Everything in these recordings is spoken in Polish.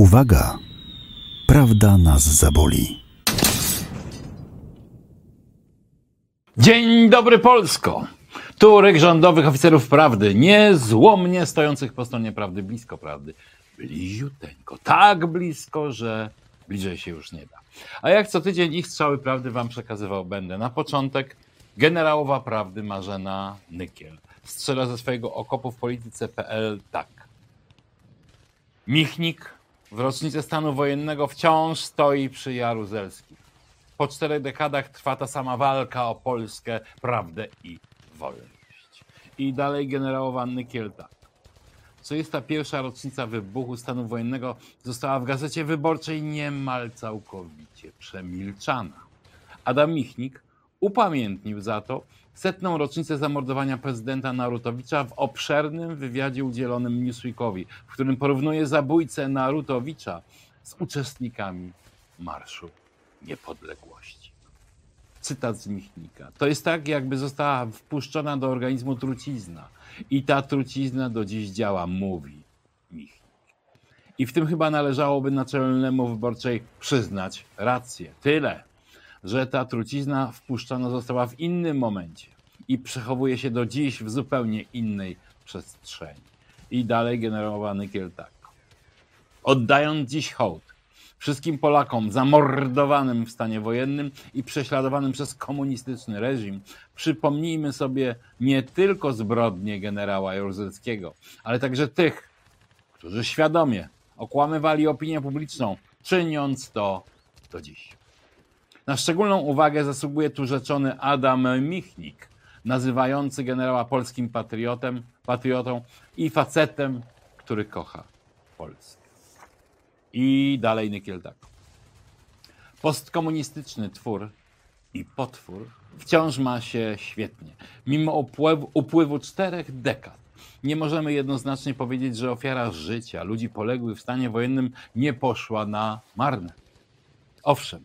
Uwaga! Prawda nas zaboli. Dzień dobry Polsko! Tu ryk rządowych oficerów prawdy, niezłomnie stojących po stronie prawdy, blisko prawdy. Bliziuteńko, tak blisko, że bliżej się już nie da. A jak co tydzień ich strzały prawdy wam przekazywał będę. Na początek generałowa prawdy Marzena Nykiel. Strzela ze swojego okopu w polityce.pl tak. Michnik w rocznicę stanu wojennego wciąż stoi przy Jaruzelskich. Po czterech dekadach trwa ta sama walka o Polskę, prawdę i wolność. I dalej generałowa Nykiel tak. 31. rocznica wybuchu stanu wojennego została w gazecie wyborczej niemal całkowicie przemilczana. Adam Michnik upamiętnił za to setną rocznicę zamordowania prezydenta Narutowicza w obszernym wywiadzie udzielonym Newsweekowi, w którym porównuje zabójcę Narutowicza z uczestnikami Marszu Niepodległości. Cytat z Michnika. To jest tak, jakby została wpuszczona do organizmu trucizna i ta trucizna do dziś działa, mówi Michnik. I w tym chyba należałoby naczelnemu wyborczej przyznać rację. Tyle, że ta trucizna wpuszczona została w innym momencie i przechowuje się do dziś w zupełnie innej przestrzeni. I dalej generowany tak. Oddając dziś hołd wszystkim Polakom zamordowanym w stanie wojennym i prześladowanym przez komunistyczny reżim, przypomnijmy sobie nie tylko zbrodnie generała Jaruzelskiego, ale także tych, którzy świadomie okłamywali opinię publiczną, czyniąc to do dziś. Na szczególną uwagę zasługuje tu rzeczony Adam Michnik, nazywający generała polskim patriotem, patriotą i facetem, który kocha Polskę. I dalej Nykiel tak. Postkomunistyczny twór i potwór wciąż ma się świetnie. Mimo upływu, upływu czterech dekad nie możemy jednoznacznie powiedzieć, że ofiara życia ludzi poległych w stanie wojennym nie poszła na marne. Owszem,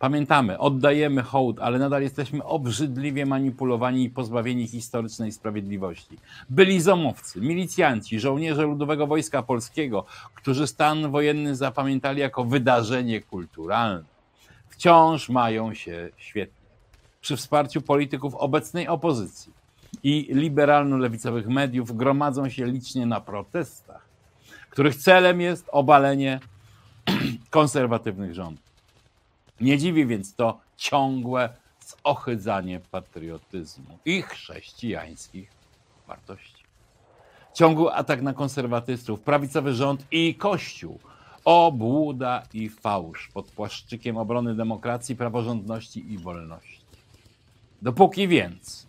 Pamiętamy, oddajemy hołd, ale nadal jesteśmy obrzydliwie manipulowani i pozbawieni historycznej sprawiedliwości. Byli zomowcy, milicjanci, żołnierze Ludowego Wojska Polskiego, którzy stan wojenny zapamiętali jako wydarzenie kulturalne. Wciąż mają się świetnie. Przy wsparciu polityków obecnej opozycji i liberalno-lewicowych mediów gromadzą się licznie na protestach, których celem jest obalenie konserwatywnych rządów. Nie dziwi więc to ciągłe zohydzanie patriotyzmu i chrześcijańskich wartości. Ciągły atak na konserwatystów, prawicowy rząd i Kościół, obłuda i fałsz pod płaszczykiem obrony demokracji, praworządności i wolności. Dopóki więc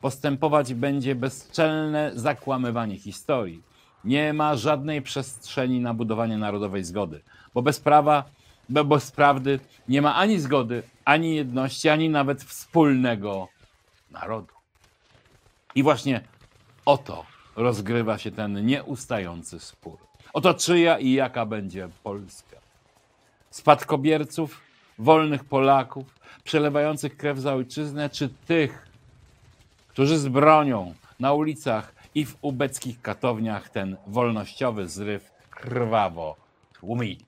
postępować będzie bezczelne zakłamywanie historii, nie ma żadnej przestrzeni na budowanie narodowej zgody, bo bez prawa bo bez prawdy nie ma ani zgody, ani jedności, ani nawet wspólnego narodu. I właśnie o to rozgrywa się ten nieustający spór. Oto czyja i jaka będzie Polska. Spadkobierców, wolnych Polaków, przelewających krew za ojczyznę, czy tych, którzy z bronią na ulicach i w ubeckich katowniach ten wolnościowy zryw krwawo tłumili.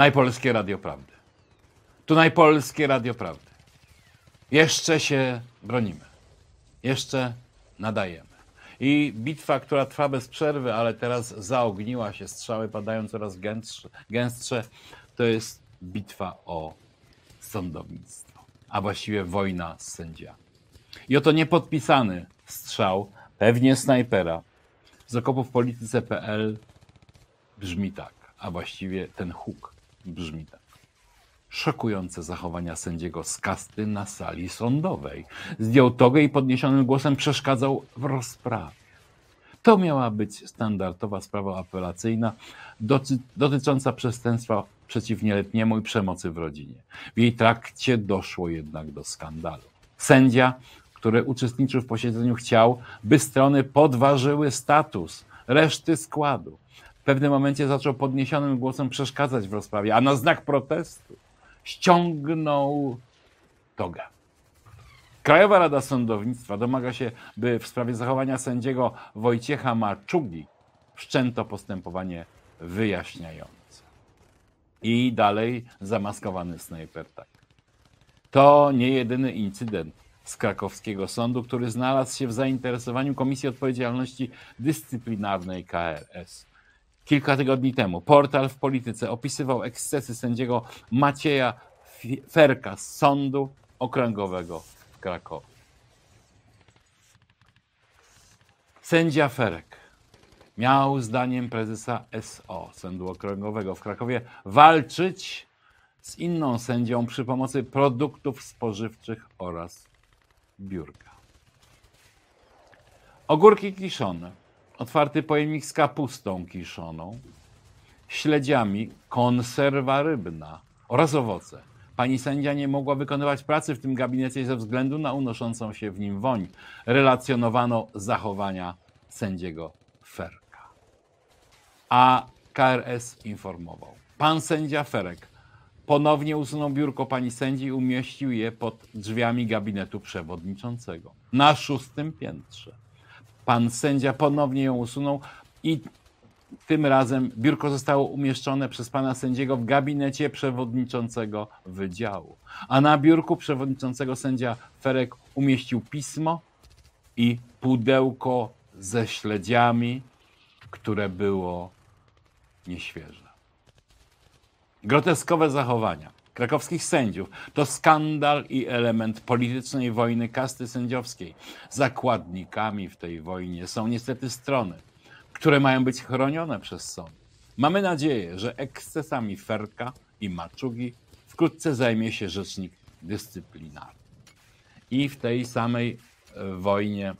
Najpolskie Radio Prawdy. Tu najpolskie Radio Prawdy. Jeszcze się bronimy. Jeszcze nadajemy. I bitwa, która trwa bez przerwy, ale teraz zaogniła się, strzały padają coraz gęstsze, gęstsze to jest bitwa o sądownictwo, a właściwie wojna z sędziami. I oto niepodpisany strzał, pewnie snajpera, z okopów polityce.pl brzmi tak a właściwie ten huk brzmi tak. Szokujące zachowania sędziego z kasty na sali sądowej. Zdjął togę i podniesionym głosem przeszkadzał w rozprawie. To miała być standardowa sprawa apelacyjna dotycząca przestępstwa przeciw nieletniemu i przemocy w rodzinie. W jej trakcie doszło jednak do skandalu. Sędzia, który uczestniczył w posiedzeniu, chciał, by strony podważyły status reszty składu. W pewnym momencie zaczął podniesionym głosem przeszkadzać w rozprawie, a na znak protestu ściągnął togę. Krajowa Rada Sądownictwa domaga się, by w sprawie zachowania sędziego Wojciecha Maczugi wszczęto postępowanie wyjaśniające. I dalej zamaskowany snajper tak. To nie jedyny incydent z krakowskiego sądu, który znalazł się w zainteresowaniu Komisji Odpowiedzialności Dyscyplinarnej KRS. Kilka tygodni temu portal w polityce opisywał ekscesy sędziego Macieja Ferka z Sądu Okręgowego w Krakowie. Sędzia Ferek miał zdaniem prezesa SO, Sądu Okręgowego w Krakowie, walczyć z inną sędzią przy pomocy produktów spożywczych oraz biurka. Ogórki kiszone, otwarty pojemnik z kapustą kiszoną, śledziami, konserwa rybna oraz owoce. Pani sędzia nie mogła wykonywać pracy w tym gabinecie ze względu na unoszącą się w nim woń. Relacjonowano zachowania sędziego Ferka. A KRS informował. Pan sędzia Ferek ponownie usunął biurko pani sędzi i umieścił je pod drzwiami gabinetu przewodniczącego na szóstym piętrze. Pan sędzia ponownie ją usunął i tym razem biurko zostało umieszczone przez pana sędziego w gabinecie przewodniczącego wydziału. A na biurku przewodniczącego sędzia Ferek umieścił pismo i pudełko ze śledziami, które było nieświeże. Groteskowe zachowania krakowskich sędziów to skandal i element politycznej wojny kasty sędziowskiej. Zakładnikami w tej wojnie są niestety strony, które mają być chronione przez sąd. Mamy nadzieję, że ekscesami Ferka i Maczugi wkrótce zajmie się rzecznik dyscyplinarny. I w tej samej e, wojnie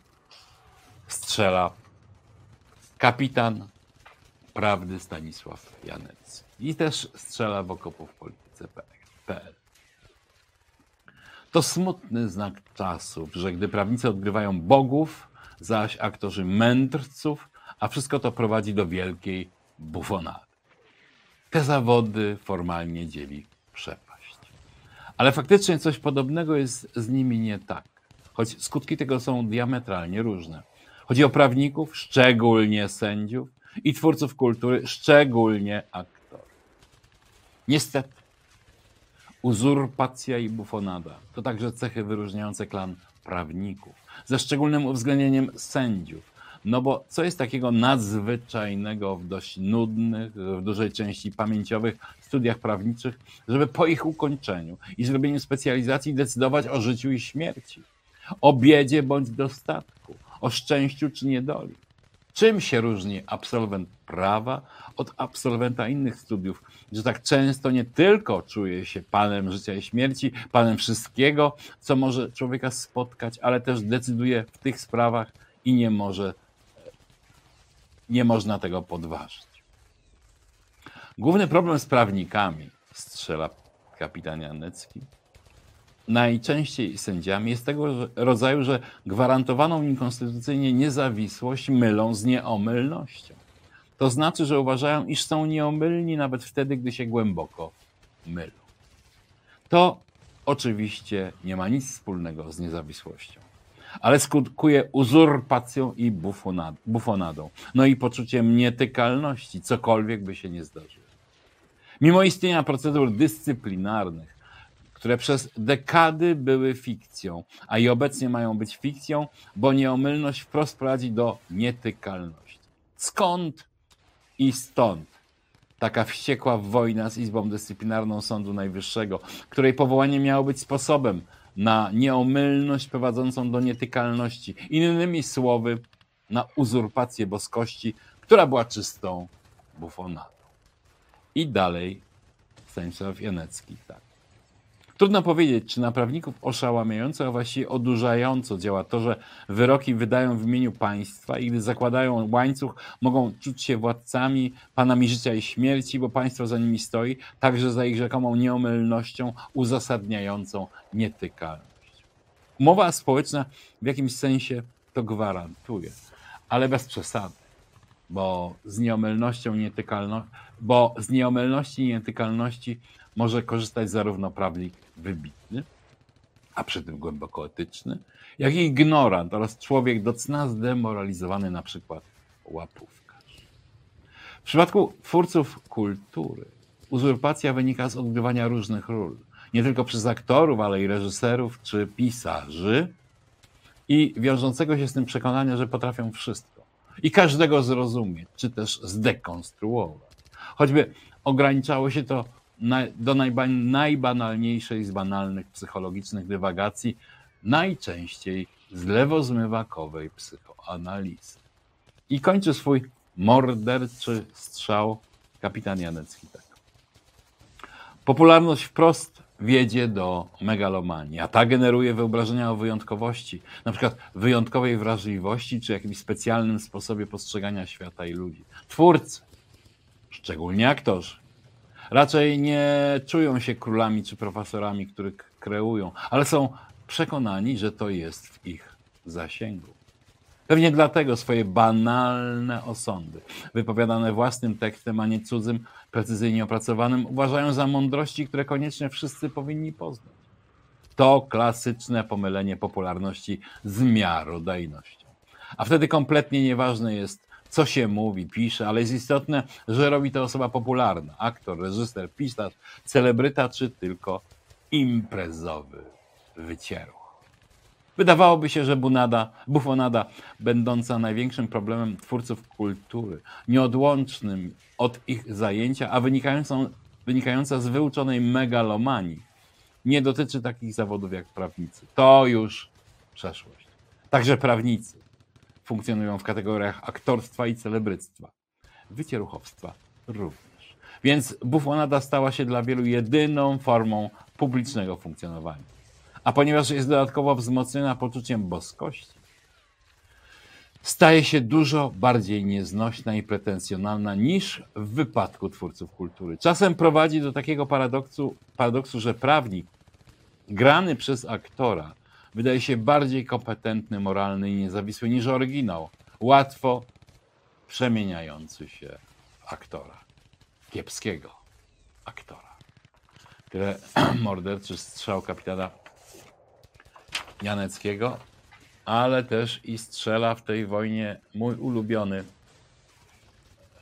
strzela kapitan prawdy Stanisław Janec. I też strzela w okopów polityce.pl. To smutny znak czasów, że gdy prawnicy odgrywają bogów, zaś aktorzy mędrców, a wszystko to prowadzi do wielkiej bufonady. Te zawody formalnie dzieli przepaść. Ale faktycznie coś podobnego jest z nimi nie tak, choć skutki tego są diametralnie różne. Chodzi o prawników, szczególnie sędziów, i twórców kultury, szczególnie aktorów. Niestety, uzurpacja i bufonada to także cechy wyróżniające klan prawników, ze szczególnym uwzględnieniem sędziów. No bo co jest takiego nadzwyczajnego w dość nudnych, w dużej części pamięciowych studiach prawniczych, żeby po ich ukończeniu i zrobieniu specjalizacji decydować o życiu i śmierci, o biedzie bądź dostatku, o szczęściu czy niedoli? Czym się różni absolwent prawa od absolwenta innych studiów, że tak często nie tylko czuje się panem życia i śmierci, panem wszystkiego, co może człowieka spotkać, ale też decyduje w tych sprawach i nie może, nie można tego podważyć. Główny problem z prawnikami, strzela kapitan Janecki, najczęściej sędziami jest tego rodzaju, że gwarantowaną im konstytucyjnie niezawisłość mylą z nieomylnością. To znaczy, że uważają, iż są nieomylni nawet wtedy, gdy się głęboko mylą. To oczywiście nie ma nic wspólnego z niezawisłością, ale skutkuje uzurpacją i bufonadą, no i poczuciem nietykalności, cokolwiek by się nie zdarzyło. Mimo istnienia procedur dyscyplinarnych, które przez dekady były fikcją, a i obecnie mają być fikcją, bo nieomylność wprost prowadzi do nietykalności. Skąd i stąd taka wściekła wojna z Izbą Dyscyplinarną Sądu Najwyższego, której powołanie miało być sposobem na nieomylność prowadzącą do nietykalności. Innymi słowy, na uzurpację boskości, która była czystą bufonadą. I dalej Stanisław Janecki, tak. Trudno powiedzieć, czy na prawników oszałamiająco, a właściwie odurzająco działa to, że wyroki wydają w imieniu państwa i gdy zakładają łańcuch, mogą czuć się władcami, panami życia i śmierci, bo państwo za nimi stoi, także za ich rzekomą nieomylnością uzasadniającą nietykalność. Umowa społeczna w jakimś sensie to gwarantuje, ale bez przesady, bo z nieomylnością nietykalności, bo z nieomylności i nietykalności może korzystać zarówno prawnik wybitny, a przy tym głęboko etyczny, jak i ignorant oraz człowiek do cna zdemoralizowany, na przykład łapówkarz. W przypadku twórców kultury uzurpacja wynika z odgrywania różnych ról, nie tylko przez aktorów, ale i reżyserów czy pisarzy i wiążącego się z tym przekonania, że potrafią wszystko i każdego zrozumieć, czy też zdekonstruować. Choćby ograniczało się to do najba, najbanalniejszej z banalnych psychologicznych dywagacji, najczęściej z lewozmywakowej psychoanalizy. I kończy swój morderczy strzał kapitan Janecki tak. Popularność wprost wiedzie do megalomanii, a ta generuje wyobrażenia o wyjątkowości, na przykład wyjątkowej wrażliwości czy jakimś specjalnym sposobie postrzegania świata i ludzi. Twórcy, szczególnie aktorzy, raczej nie czują się królami czy profesorami, których kreują, ale są przekonani, że to jest w ich zasięgu. Pewnie dlatego swoje banalne osądy, wypowiadane własnym tekstem, a nie cudzym, precyzyjnie opracowanym, uważają za mądrości, które koniecznie wszyscy powinni poznać. To klasyczne pomylenie popularności z miarodajnością. A wtedy kompletnie nieważne jest, co się mówi, pisze, ale jest istotne, że robi to osoba popularna. Aktor, reżyser, pisarz, celebryta, czy tylko imprezowy wycieruch. Wydawałoby się, że bunada, bufonada, będąca największym problemem twórców kultury, nieodłącznym od ich zajęcia, a wynikającą, wynikająca z wyuczonej megalomanii, nie dotyczy takich zawodów jak prawnicy. To już przeszłość. Także prawnicy funkcjonują w kategoriach aktorstwa i celebryctwa. Wycieruchowstwa również. Więc bufonada stała się dla wielu jedyną formą publicznego funkcjonowania. A ponieważ jest dodatkowo wzmocniona poczuciem boskości, staje się dużo bardziej nieznośna i pretensjonalna niż w wypadku twórców kultury. Czasem prowadzi do takiego paradoksu, paradoksu że prawnik grany przez aktora wydaje się bardziej kompetentny, moralny i niezawisły niż oryginał. Łatwo przemieniający się aktora. Kiepskiego aktora. Tyle morderczy strzał kapitana Janeckiego, ale też i strzela w tej wojnie mój ulubiony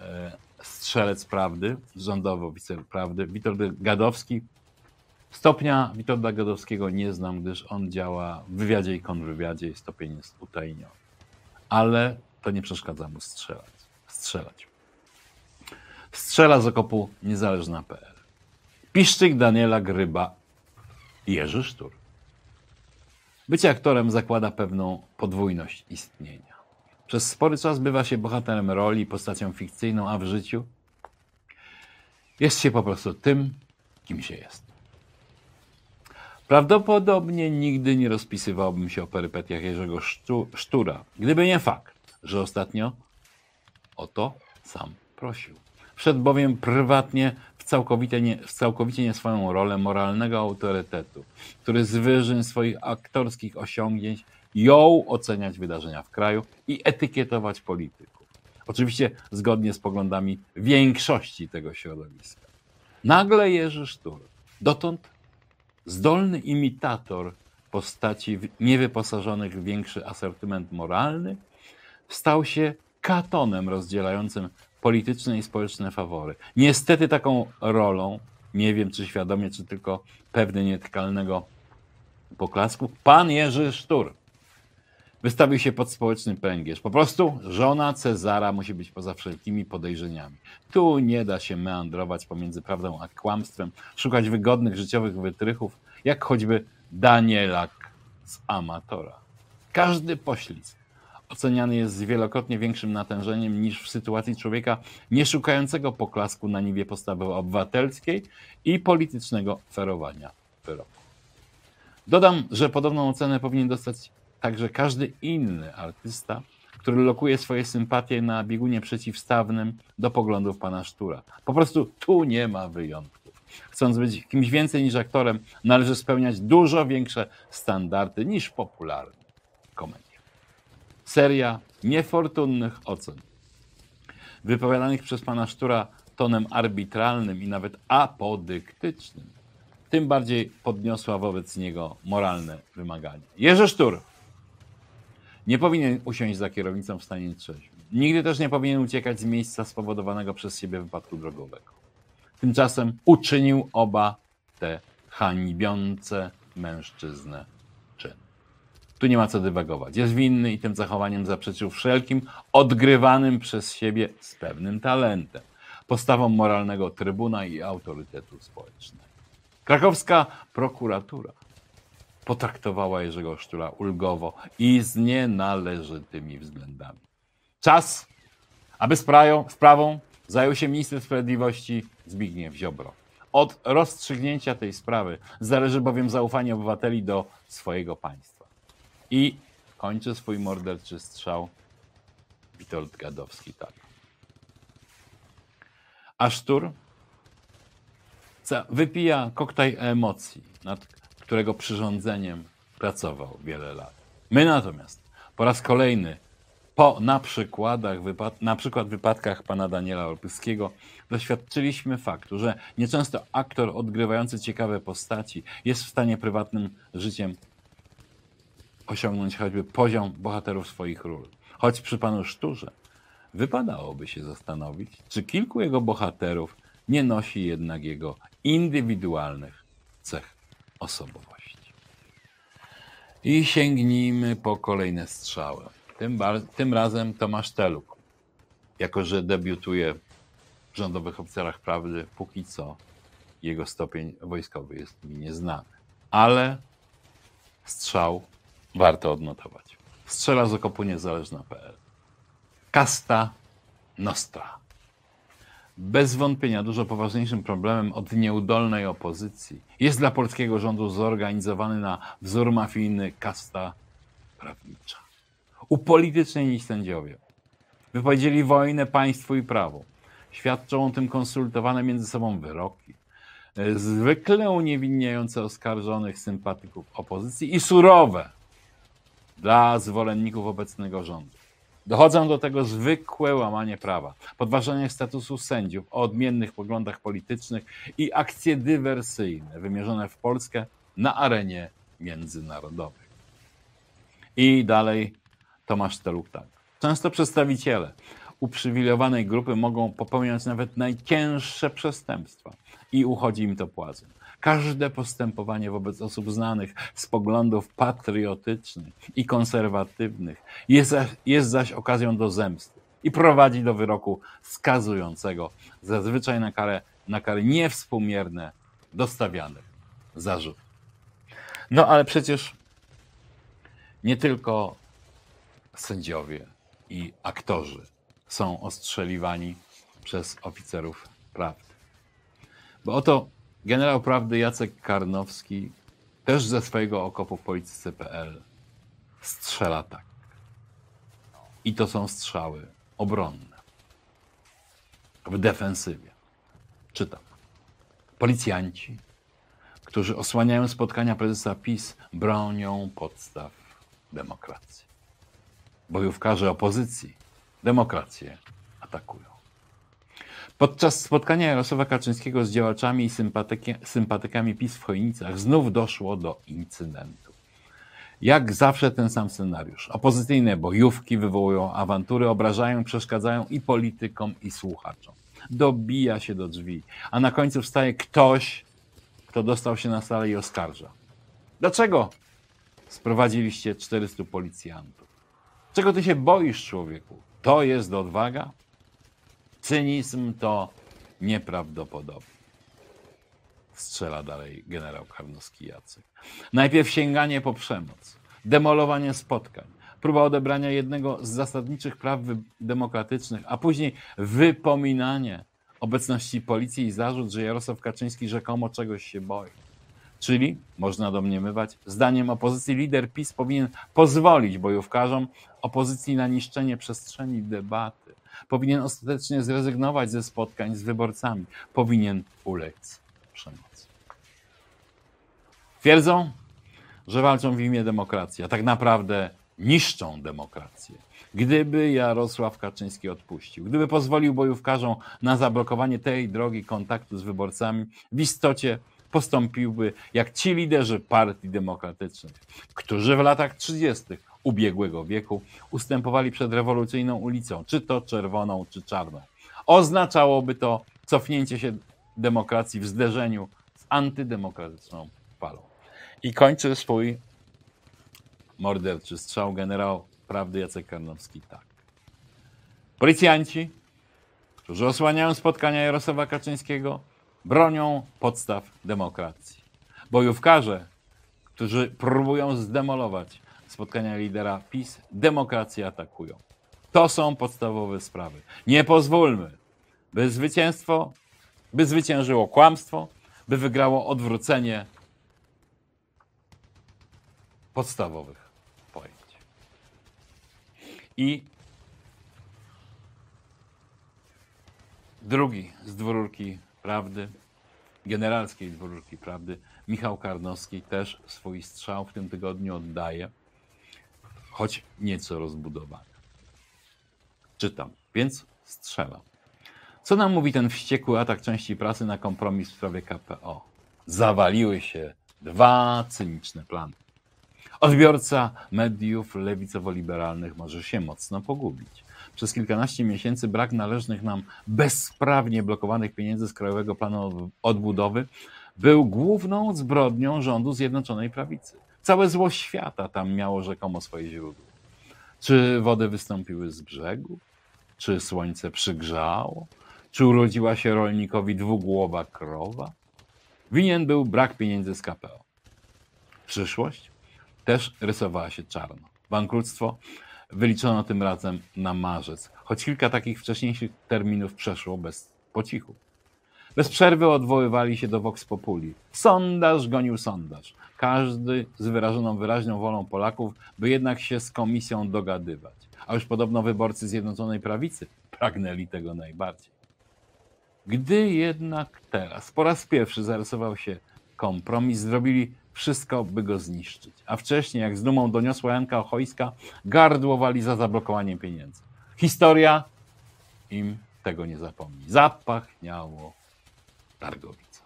e, strzelec prawdy, rządowy oficer prawdy, Witold Gadowski, Stopnia Witolda Gadowskiego nie znam, gdyż on działa w wywiadzie i kontrwywiadzie i stopień jest utajniony. Ale to nie przeszkadza mu strzelać. strzelać. Strzela z okopu niezależna.pl. Piszczyk Daniela Gryba Jerzy Sztur. Bycie aktorem zakłada pewną podwójność istnienia. Przez spory czas bywa się bohaterem roli, postacią fikcyjną, a w życiu jest się po prostu tym, kim się jest. Prawdopodobnie nigdy nie rozpisywałbym się o perypetiach Jerzego Sztura, gdyby nie fakt, że ostatnio o to sam prosił. Wszedł bowiem prywatnie w całkowicie, nie, w całkowicie nie swoją rolę moralnego autorytetu, który z wyżyn swoich aktorskich osiągnięć jął oceniać wydarzenia w kraju i etykietować polityków. Oczywiście zgodnie z poglądami większości tego środowiska. Nagle Jerzy Sztur, dotąd Zdolny imitator postaci niewyposażonych w większy asortyment moralny stał się katonem rozdzielającym polityczne i społeczne fawory. Niestety taką rolą, nie wiem czy świadomie, czy tylko pewny nietykalnego poklasku, pan Jerzy Sztur wystawił się pod społeczny pęgierz. Po prostu żona Cezara musi być poza wszelkimi podejrzeniami. Tu nie da się meandrować pomiędzy prawdą a kłamstwem, szukać wygodnych życiowych wytrychów, jak choćby Danielak z Amatora. Każdy poślizg oceniany jest z wielokrotnie większym natężeniem niż w sytuacji człowieka nie szukającego poklasku na niwie postawy obywatelskiej i politycznego ferowania wyroku. Dodam, że podobną ocenę powinien dostać także każdy inny artysta, który lokuje swoje sympatie na biegunie przeciwstawnym do poglądów pana Sztura. Po prostu tu nie ma wyjątków. Chcąc być kimś więcej niż aktorem, należy spełniać dużo większe standardy niż popularne komedie. Seria niefortunnych ocen, wypowiadanych przez pana Sztura tonem arbitralnym i nawet apodyktycznym, tym bardziej podniosła wobec niego moralne wymagania. Jerzy Sztur nie powinien usiąść za kierownicą w stanie trzeźwym. Nigdy też nie powinien uciekać z miejsca spowodowanego przez siebie wypadku drogowego. Tymczasem uczynił oba te hańbiące mężczyznę czyny. Tu nie ma co dywagować. Jest winny i tym zachowaniem zaprzeczył wszelkim odgrywanym przez siebie z pewnym talentem postawom moralnego trybuna i autorytetu społecznego. Krakowska prokuratura potraktowała Jerzego Sztura ulgowo i z nienależytymi względami. Czas, aby sprawą, sprawą zajął się minister sprawiedliwości Zbigniew Ziobro. Od rozstrzygnięcia tej sprawy zależy bowiem zaufanie obywateli do swojego państwa. I kończy swój morderczy strzał Witold Gadowski tak. A Sztur wypija koktajl emocji, nad którego przyrządzeniem pracował wiele lat. My natomiast po raz kolejny po na przykładach, na przykład wypadkach pana Daniela Olpyskiego doświadczyliśmy faktu, że nieczęsto aktor odgrywający ciekawe postaci jest w stanie prywatnym życiem osiągnąć choćby poziom bohaterów swoich ról. Choć przy panu Szturze wypadałoby się zastanowić, czy kilku jego bohaterów nie nosi jednak jego indywidualnych cech osobowości. I sięgnijmy po kolejne strzały. Tym, tym razem Tomasz Teluk, jako że debiutuje w rządowych oficerach prawdy, póki co jego stopień wojskowy jest mi nieznany. Ale strzał warto odnotować. Strzela z okopu niezależna.pl. Kasta Nostra. Bez wątpienia dużo poważniejszym problemem od nieudolnej opozycji jest dla polskiego rządu zorganizowany na wzór mafijny kasta prawnicza. Upolitycznieni sędziowie wypowiedzieli wojnę państwu i prawu. Świadczą o tym konsultowane między sobą wyroki, zwykle uniewinniające oskarżonych sympatyków opozycji i surowe dla zwolenników obecnego rządu. Dochodzą do tego zwykłe łamanie prawa, podważanie statusu sędziów o odmiennych poglądach politycznych i akcje dywersyjne wymierzone w Polskę na arenie międzynarodowej. I dalej Tomasz Teluk tak. Często przedstawiciele uprzywilejowanej grupy mogą popełniać nawet najcięższe przestępstwa i uchodzi im to płacem. Każde postępowanie wobec osób znanych z poglądów patriotycznych i konserwatywnych jest, jest zaś okazją do zemsty i prowadzi do wyroku skazującego, zazwyczaj na karę, na niewspółmierne dostawianych zarzutów. No ale przecież nie tylko sędziowie i aktorzy są ostrzeliwani przez oficerów prawdy. Bo oto Generał prawdy Jacek Karnowski też ze swojego okopu w polityce.pl strzela tak. I to są strzały obronne. W defensywie. Czytam. Policjanci, którzy osłaniają spotkania prezesa PiS, bronią podstaw demokracji. Bojówkarze opozycji demokrację atakują. Podczas spotkania Jarosława Kaczyńskiego z działaczami i sympatykami PiS w Chojnicach znów doszło do incydentu. Jak zawsze ten sam scenariusz. Opozycyjne bojówki wywołują awantury, obrażają, przeszkadzają i politykom, i słuchaczom. Dobija się do drzwi, a na końcu wstaje ktoś, kto dostał się na salę i oskarża. Dlaczego sprowadziliście 400 policjantów? Czego ty się boisz, człowieku? To jest odwaga? Cynizm to nieprawdopodobny. Strzela dalej generał Karnowski Jacek. Najpierw sięganie po przemoc, demolowanie spotkań, próba odebrania jednego z zasadniczych praw demokratycznych, a później wypominanie obecności policji i zarzut, że Jarosław Kaczyński rzekomo czegoś się boi. Czyli, można domniemywać, zdaniem opozycji lider PiS powinien pozwolić bojówkarzom opozycji na niszczenie przestrzeni debaty. Powinien ostatecznie zrezygnować ze spotkań z wyborcami. Powinien ulec przemocy. Twierdzą, że walczą w imię demokracji, a tak naprawdę niszczą demokrację. Gdyby Jarosław Kaczyński odpuścił, gdyby pozwolił bojówkarzom na zablokowanie tej drogi kontaktu z wyborcami, w istocie postąpiłby jak ci liderzy partii demokratycznych, którzy w latach 30. ubiegłego wieku ustępowali przed rewolucyjną ulicą, czy to czerwoną, czy czarną. Oznaczałoby to cofnięcie się demokracji w zderzeniu z antydemokratyczną falą. I kończy swój morderczy strzał generał prawdy Jacek Karnowski tak. Policjanci, którzy osłaniają spotkania Jarosława Kaczyńskiego, bronią podstaw demokracji. Bojówkarze, którzy próbują zdemolować spotkania lidera PiS, demokrację atakują. To są podstawowe sprawy. Nie pozwólmy, by zwycięstwo, by zwyciężyło kłamstwo, by wygrało odwrócenie podstawowych pojęć. I drugi z dwururki prawdy, generalskiej dwururki prawdy, Michał Karnowski też swój strzał w tym tygodniu oddaje, choć nieco rozbudowany. Czytam, więc strzelam. Co nam mówi ten wściekły atak części prasy na kompromis w sprawie KPO? Zawaliły się dwa cyniczne plany. Odbiorca mediów lewicowo-liberalnych może się mocno pogubić. Przez kilkanaście miesięcy brak należnych nam bezprawnie blokowanych pieniędzy z Krajowego Planu Odbudowy był główną zbrodnią rządu Zjednoczonej Prawicy. Całe zło świata tam miało rzekomo swoje źródło. Czy wody wystąpiły z brzegu? Czy słońce przygrzało? Czy urodziła się rolnikowi dwugłowa krowa? Winien był brak pieniędzy z KPO. Przyszłość? też rysowała się czarno. Bankructwo wyliczono tym razem na marzec, choć kilka takich wcześniejszych terminów przeszło bez pocichu. Bez przerwy odwoływali się do Vox Populi. Sondaż gonił sondaż. Każdy z wyrażoną wyraźną wolą Polaków, by jednak się z komisją dogadywać. A już podobno wyborcy Zjednoczonej Prawicy pragnęli tego najbardziej. Gdy jednak teraz po raz pierwszy zarysował się kompromis, zrobili wszystko, by go zniszczyć. A wcześniej, jak z dumą doniosła Janka Ochojska, gardłowali za zablokowaniem pieniędzy. Historia im tego nie zapomni. Zapachniało targowicą.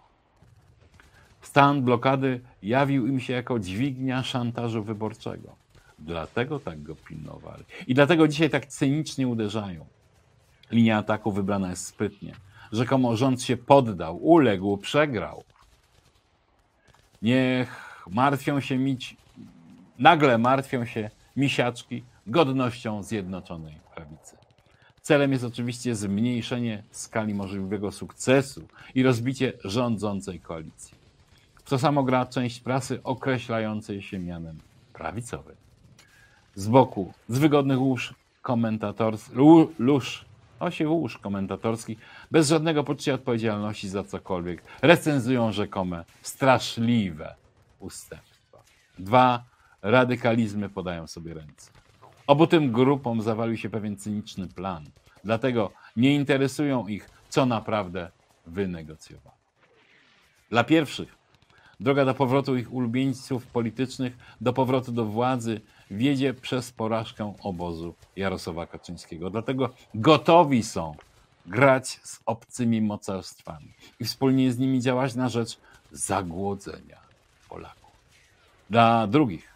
Stan blokady jawił im się jako dźwignia szantażu wyborczego. Dlatego tak go pilnowali. I dlatego dzisiaj tak cynicznie uderzają. Linia ataku wybrana jest sprytnie. Rzekomo rząd się poddał, uległ, przegrał. Niech martwią się mić, nagle martwią się misiaczki godnością Zjednoczonej Prawicy. Celem jest oczywiście zmniejszenie skali możliwego sukcesu i rozbicie rządzącej koalicji. To samo gra część prasy określającej się mianem prawicowej. Z boku, z wygodnych łóż komentatorskich, lóż osi łóż komentatorskich, bez żadnego poczucia odpowiedzialności za cokolwiek, recenzują rzekome straszliwe ustępstwa. Dwa radykalizmy podają sobie ręce. Obu tym grupom zawalił się pewien cyniczny plan. Dlatego nie interesują ich, co naprawdę wynegocjowano. Dla pierwszych droga do powrotu ich ulubieńców politycznych, do powrotu do władzy wiedzie przez porażkę obozu Jarosława Kaczyńskiego. Dlatego gotowi są grać z obcymi mocarstwami i wspólnie z nimi działać na rzecz zagłodzenia Polaków. Dla drugich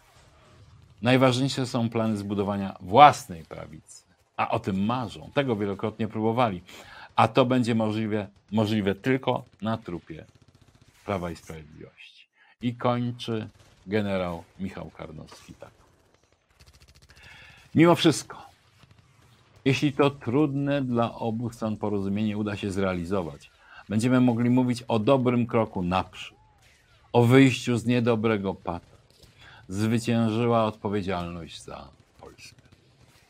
najważniejsze są plany zbudowania własnej prawicy, a o tym marzą. Tego wielokrotnie próbowali, a to będzie możliwe, możliwe tylko na trupie Prawa i Sprawiedliwości. I kończy generał Michał Karnowski tak. Mimo wszystko, jeśli to trudne dla obu stron porozumienie uda się zrealizować, będziemy mogli mówić o dobrym kroku naprzód, o wyjściu z niedobrego pata. Zwyciężyła odpowiedzialność za Polskę.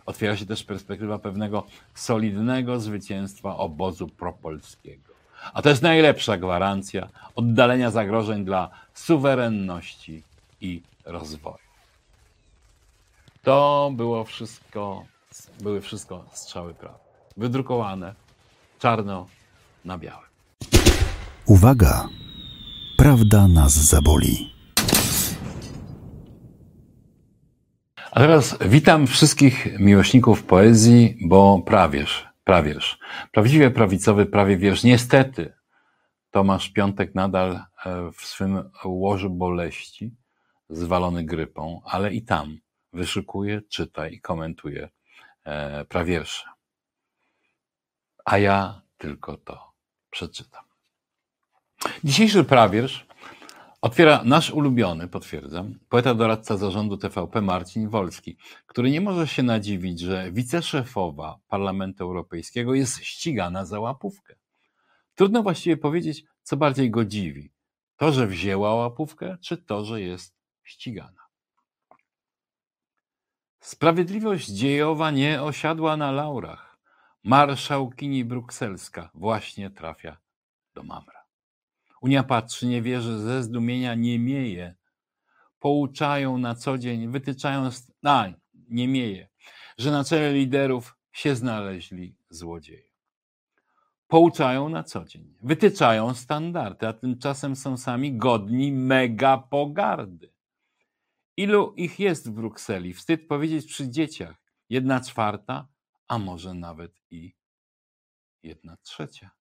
Otwiera się też perspektywa pewnego solidnego zwycięstwa obozu propolskiego. A to jest najlepsza gwarancja oddalenia zagrożeń dla suwerenności i rozwoju. To było wszystko, były wszystko strzały prawdy. Wydrukowane czarno na białym. Uwaga! Prawda nas zaboli. A teraz witam wszystkich miłośników poezji, bo prawierz, prawierz, prawdziwie prawicowy prawie wiersz. Niestety, Tomasz Piątek nadal e, w swym łożu boleści, zwalony grypą, ale i tam wyszukuje, czyta i komentuje e, prawiersze. A ja tylko to przeczytam. Dzisiejszy prawiersz otwiera nasz ulubiony, potwierdzam, poeta doradca zarządu TVP Marcin Wolski, który nie może się nadziwić, że wiceszefowa Parlamentu Europejskiego jest ścigana za łapówkę. Trudno właściwie powiedzieć, co bardziej go dziwi. To, że wzięła łapówkę, czy to, że jest ścigana. Sprawiedliwość dziejowa nie osiadła na laurach. Marszałkini brukselska właśnie trafia do Mamra. Unia patrzy, nie wierzy, ze zdumienia nie mieje. Pouczają na co dzień, wytyczają, a nie mieje, że na czele liderów się znaleźli złodzieje. Pouczają na co dzień, wytyczają standardy, a tymczasem są sami godni mega pogardy. Ilu ich jest w Brukseli? Wstyd powiedzieć przy dzieciach. Jedna czwarta, a może nawet i jedna trzecia.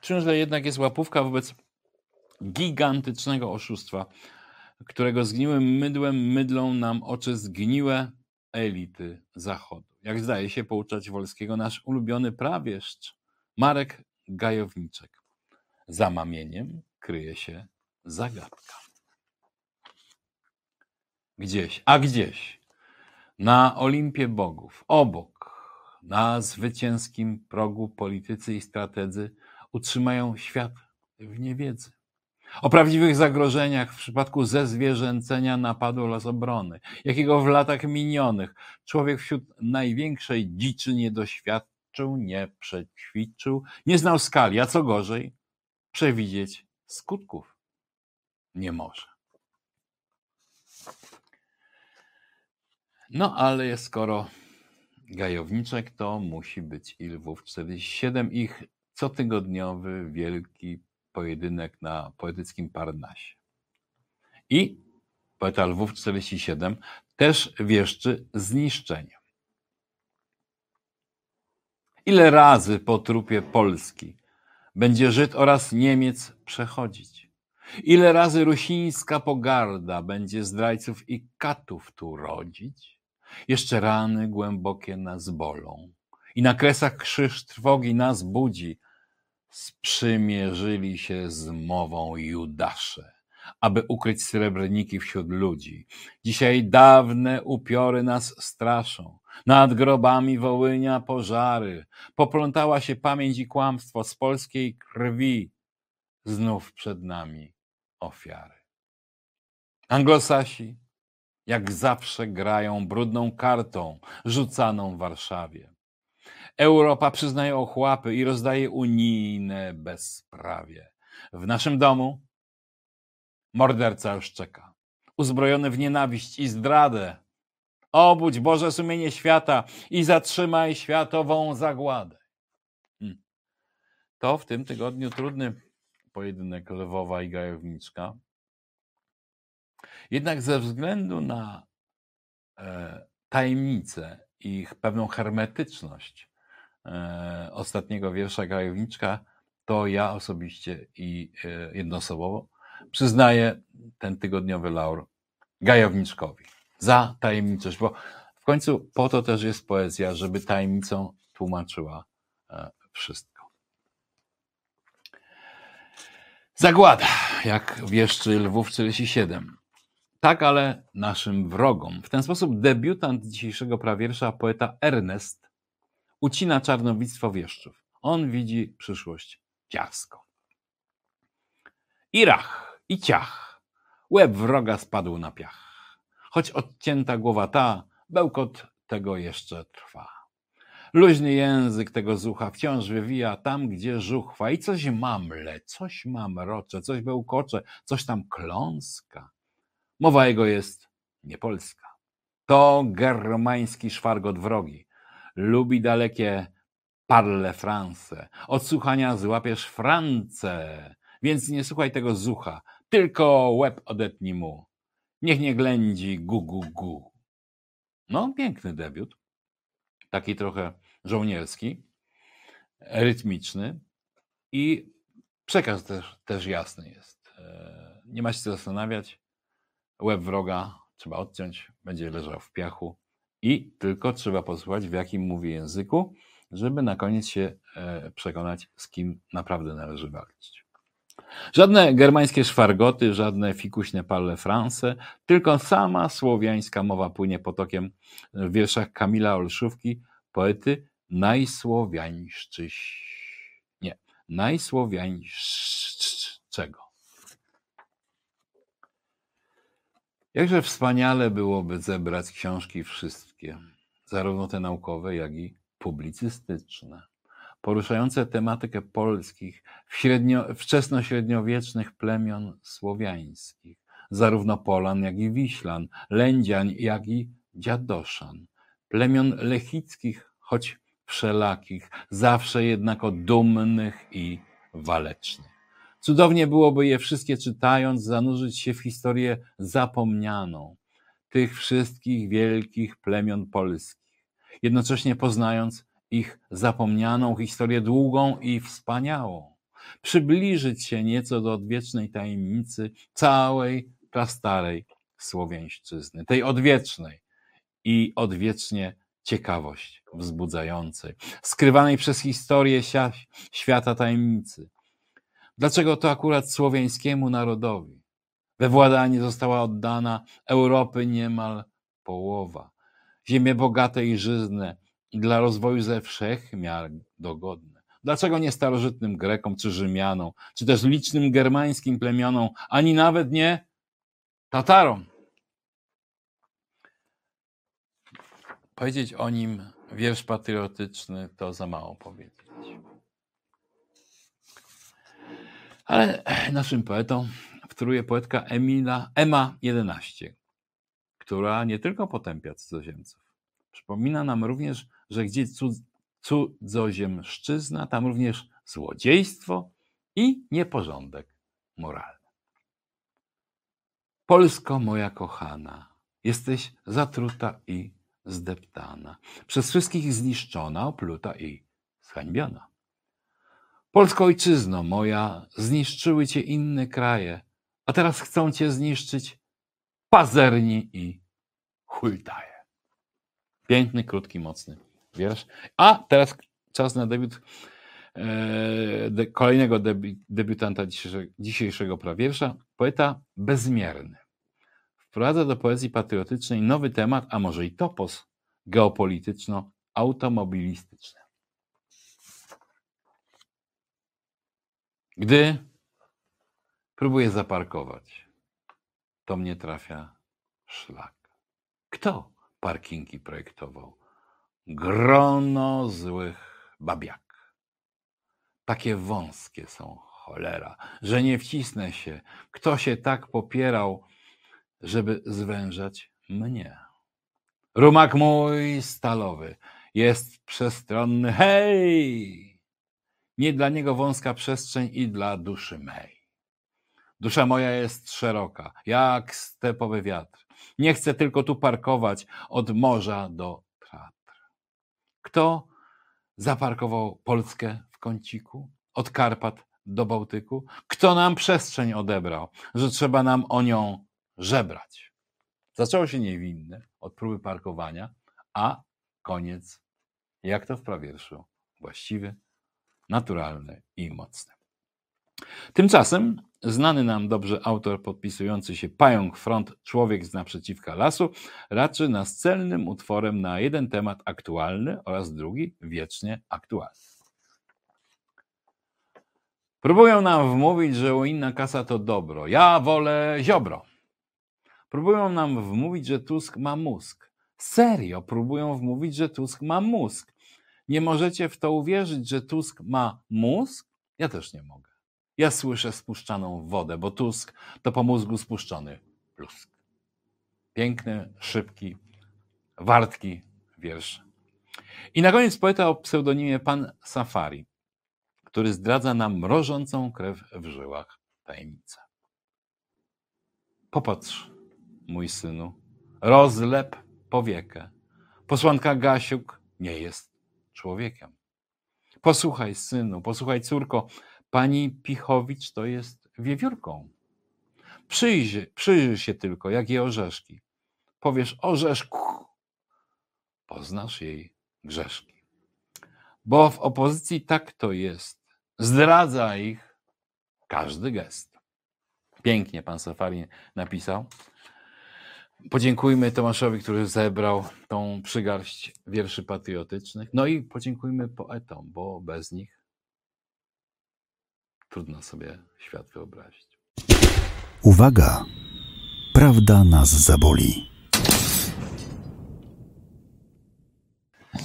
Czymże jednak jest łapówka wobec gigantycznego oszustwa, którego zgniłym mydłem mydlą nam oczy zgniłe elity Zachodu. Jak zdaje się pouczać Wolskiego nasz ulubiony prawieszcz Marek Gajowniczek. Za mamieniem kryje się zagadka. Gdzieś, a gdzieś, na Olimpie Bogów, obok, na zwycięskim progu politycy i strategzy utrzymają świat w niewiedzy. O prawdziwych zagrożeniach w przypadku zezwierzęcenia napadu los obrony, jakiego w latach minionych człowiek wśród największej dziczy nie doświadczył, nie przećwiczył, nie znał skali, a co gorzej, przewidzieć skutków nie może. No ale skoro gajowniczek, to musi być i Lwów 47, ich cotygodniowy wielki pojedynek na poetyckim Parnasie. I poeta Lwów 47 też wieszczy zniszczenie. Ile razy po trupie Polski będzie Żyd oraz Niemiec przechodzić? Ile razy rusińska pogarda będzie zdrajców i katów tu rodzić? Jeszcze rany głębokie nas bolą i na kresach krzyż trwogi nas budzi. Sprzymierzyli się z mową Judasze, aby ukryć srebrniki wśród ludzi. Dzisiaj dawne upiory nas straszą. Nad grobami Wołynia pożary. Poplątała się pamięć i kłamstwo z polskiej krwi. Znów przed nami ofiary. Anglosasi, jak zawsze grają brudną kartą rzucaną w Warszawie. Europa przyznaje ochłapy i rozdaje unijne bezprawie. W naszym domu morderca już czeka, uzbrojony w nienawiść i zdradę. Obudź Boże sumienie świata i zatrzymaj światową zagładę. Hmm. To w tym tygodniu trudny pojedynek Lwowa i Gajowniczka. Jednak ze względu na e, tajemnicę i pewną hermetyczność e, ostatniego wiersza Gajowniczka, to ja osobiście i e, jednoosobowo przyznaję ten tygodniowy laur Gajowniczkowi za tajemniczość, bo w końcu po to też jest poezja, żeby tajemnicą tłumaczyła wszystko. Zagłada, jak wieszczy Lwów 47. Tak, ale naszym wrogom. W ten sposób debiutant dzisiejszego prawiersza, poeta Ernest, ucina czarnowictwo wieszczów. On widzi przyszłość ciasko. I rach, i ciach. Łeb wroga spadł na piach. Choć odcięta głowa ta, bełkot tego jeszcze trwa. Luźny język tego zucha wciąż wywija tam, gdzie żuchwa i coś mamle, coś mamrocze, coś bełkocze, coś tam kląska. Mowa jego jest niepolska. To germański szwargot wrogi. Lubi dalekie parle France. Od słuchania złapiesz France. Więc nie słuchaj tego zucha, tylko łeb odetnij mu. Niech nie ględzi gu gu gu. No, piękny debiut. Taki trochę żołnierski, rytmiczny i przekaz też, też jasny jest. E, nie ma się co zastanawiać. Łeb wroga trzeba odciąć, będzie leżał w piachu i tylko trzeba posłuchać, w jakim mówi języku, żeby na koniec się e, przekonać, z kim naprawdę należy walczyć. Żadne germańskie szwargoty, żadne fikuśne parle France, tylko sama słowiańska mowa płynie potokiem w wierszach Kamila Olszówki, poety najsłowiańszczyś. Nie, najsłowiańszczego. Jakże wspaniale byłoby zebrać książki wszystkie, zarówno te naukowe, jak i publicystyczne, poruszające tematykę polskich, średnio, wczesnośredniowiecznych plemion słowiańskich, zarówno Polan, jak i Wiślan, Lędzian, jak i Dziadoszan, plemion lechickich, choć wszelakich, zawsze jednako dumnych i walecznych. Cudownie byłoby je wszystkie czytając, zanurzyć się w historię zapomnianą tych wszystkich wielkich plemion polskich, jednocześnie poznając ich zapomnianą historię długą i wspaniałą, przybliżyć się nieco do odwiecznej tajemnicy całej prastarej Słowiańszczyzny, tej odwiecznej i odwiecznie ciekawość wzbudzającej, skrywanej przez historię świata tajemnicy, Dlaczego to akurat słowiańskiemu narodowi? We władanie została oddana Europy niemal połowa. Ziemie bogate i żyzne i dla rozwoju ze wszech miar dogodne. Dlaczego nie starożytnym Grekom czy Rzymianom, czy też licznym germańskim plemionom, ani nawet nie Tatarom? Powiedzieć o nim wiersz patriotyczny to za mało powiedzieć. Ale naszym poetą wtóruje poetka Emila, Ema 11, która nie tylko potępia cudzoziemców. Przypomina nam również, że gdzie cud, cudzoziemszczyzna, tam również złodziejstwo i nieporządek moralny. Polsko moja kochana, jesteś zatruta i zdeptana, przez wszystkich zniszczona, opluta i zhańbiona. Polsko ojczyzno moja, zniszczyły cię inne kraje, a teraz chcą cię zniszczyć pazerni i hultaje. Piękny, krótki, mocny wiersz. A teraz czas na debiut e, de, kolejnego debi, debiutanta dzisiejszego, dzisiejszego prawiersza, poeta bezmierny. Wprowadza do poezji patriotycznej nowy temat, a może i topos geopolityczno-automobilistyczny. Gdy próbuję zaparkować, to mnie trafia szlak. Kto parkingi projektował? Grono złych babiak. Takie wąskie są cholera, że nie wcisnę się. Kto się tak popierał, żeby zwężać mnie? Rumak mój stalowy jest przestronny. Hej! Nie dla niego wąska przestrzeń i dla duszy mej. Dusza moja jest szeroka, jak stepowy wiatr. Nie chcę tylko tu parkować od morza do Tatr. Kto zaparkował Polskę w kąciku? Od Karpat do Bałtyku? Kto nam przestrzeń odebrał, że trzeba nam o nią żebrać? Zaczęło się niewinne od próby parkowania, a koniec, jak to w prawierszu, właściwy, naturalne i mocne. Tymczasem znany nam dobrze autor podpisujący się Pająk Front Człowiek z naprzeciwka lasu raczy nas celnym utworem na jeden temat aktualny oraz drugi wiecznie aktualny. Próbują nam wmówić, że inna kasa to dobro. Ja wolę ziobro. Próbują nam wmówić, że Tusk ma mózg. Serio próbują wmówić, że Tusk ma mózg. Nie możecie w to uwierzyć, że Tusk ma mózg? Ja też nie mogę. Ja słyszę spuszczaną wodę, bo Tusk to po mózgu spuszczony plusk. Piękny, szybki, wartki wiersz. I na koniec poeta o pseudonimie Pan Safari, który zdradza nam mrożącą krew w żyłach tajemnicę. Popatrz, mój synu, rozlep powiekę. Posłanka Gasiuk nie jest człowiekiem. Posłuchaj, synu, posłuchaj, córko, pani Pichowicz to jest wiewiórką. Przyjrzyj, przyjrzyj się tylko, jak je orzeszki. Powiesz orzeszku, poznasz jej grzeszki. Bo w opozycji tak to jest. Zdradza ich każdy gest. Pięknie pan Safari napisał. Podziękujmy Tomaszowi, który zebrał tą przygarść wierszy patriotycznych. No i podziękujmy poetom, bo bez nich trudno sobie świat wyobrazić. Uwaga! Prawda nas zaboli.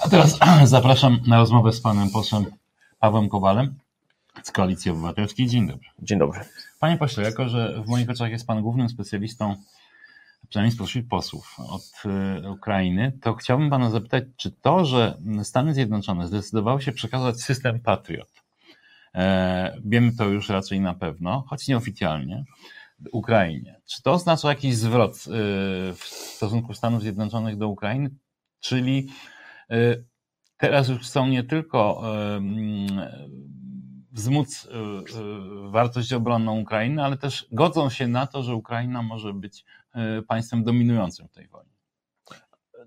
A teraz zapraszam na rozmowę z panem posłem Pawłem Kowalem z Koalicji Obywatelskiej. Dzień dobry. Dzień dobry. Panie pośle, jako że w moich oczach jest pan głównym specjalistą, przynajmniej spośród posłów od y, Ukrainy, to chciałbym pana zapytać, czy to, że Stany Zjednoczone zdecydowały się przekazać system Patriot, e, wiemy to już raczej na pewno, choć nieoficjalnie, Ukrainie. Czy to oznacza jakiś zwrot y, w stosunku Stanów Zjednoczonych do Ukrainy, czyli y, teraz już chcą nie tylko wzmóc wartość obronną Ukrainy, ale też godzą się na to, że Ukraina może być państwem dominującym w tej wojnie.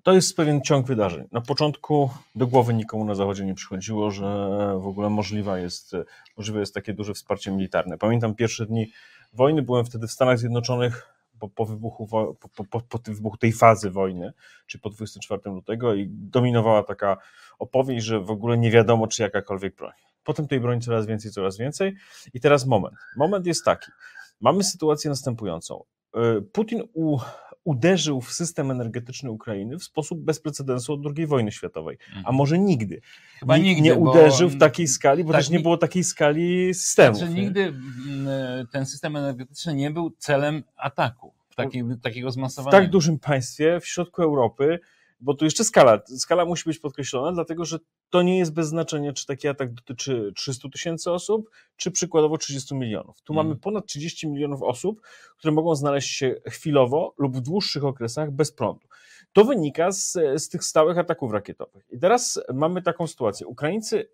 To jest pewien ciąg wydarzeń. Na początku do głowy nikomu na Zachodzie nie przychodziło, że w ogóle możliwe jest, możliwe jest takie duże wsparcie militarne. Pamiętam pierwsze dni wojny, byłem wtedy w Stanach Zjednoczonych po, po, wybuchu, po, po, po wybuchu tej fazy wojny, czy po 24 lutego i dominowała taka opowieść, że w ogóle nie wiadomo, czy jakakolwiek broń. Potem tej broni coraz więcej, coraz więcej i teraz moment. Moment jest taki. Mamy sytuację następującą. E, Putin u, uderzył w system energetyczny Ukrainy w sposób bez precedensu od II wojny światowej, a mhm. może nigdy. Chyba Nikt nigdy, nie uderzył w takiej skali, bo tak, też nie było takiej skali systemu. Znaczy, nigdy mm, ten system energetyczny nie był celem ataku, takiego zmasowania. W tak dużym państwie w środku Europy bo tu jeszcze skala, skala musi być podkreślona, dlatego że to nie jest bez znaczenia, czy taki atak dotyczy 300 tysięcy osób, czy przykładowo 30 milionów. Tu mamy ponad 30 milionów osób, które mogą znaleźć się chwilowo lub w dłuższych okresach bez prądu. To wynika z, z tych stałych ataków rakietowych. I teraz mamy taką sytuację. Ukraińcy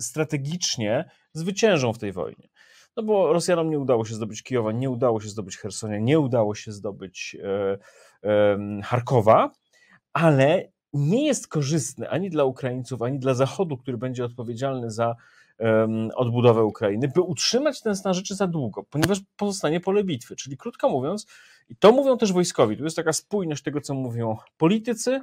strategicznie zwyciężą w tej wojnie. No bo Rosjanom nie udało się zdobyć Kijowa, nie udało się zdobyć Hersonia, nie udało się zdobyć e, e, Charkowa, ale nie jest korzystny ani dla Ukraińców, ani dla Zachodu, który będzie odpowiedzialny za um, odbudowę Ukrainy, by utrzymać ten stan rzeczy za długo, ponieważ pozostanie pole bitwy. Czyli krótko mówiąc, i to mówią też wojskowi, tu jest taka spójność tego, co mówią politycy,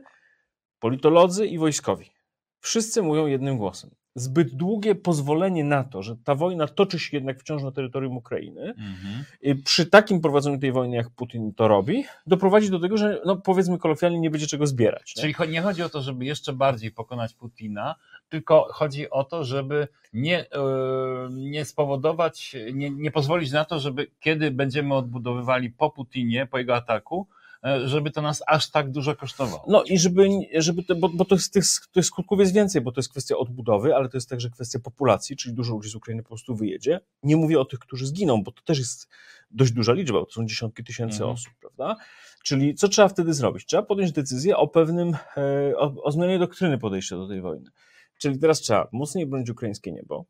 politolodzy i wojskowi. Wszyscy mówią jednym głosem zbyt długie pozwolenie na to, że ta wojna toczy się jednak wciąż na terytorium Ukrainy, mhm. przy takim prowadzeniu tej wojny, jak Putin to robi, doprowadzi do tego, że no, powiedzmy kolokwialnie nie będzie czego zbierać. Czyli nie? nie chodzi o to, żeby jeszcze bardziej pokonać Putina, tylko chodzi o to, żeby nie, yy, nie spowodować, nie, nie pozwolić na to, żeby kiedy będziemy odbudowywali po Putinie, po jego ataku, żeby to nas aż tak dużo kosztowało. No i żeby, żeby to, bo, bo to, jest, to jest skutków jest więcej, bo to jest kwestia odbudowy, ale to jest także kwestia populacji, czyli dużo ludzi z Ukrainy po prostu wyjedzie. Nie mówię o tych, którzy zginą, bo to też jest dość duża liczba, to są dziesiątki tysięcy mhm. osób, prawda? Czyli co trzeba wtedy zrobić? Trzeba podjąć decyzję o pewnym, e, o, o zmianie doktryny podejścia do tej wojny. Czyli teraz trzeba mocniej bronić ukraińskie niebo,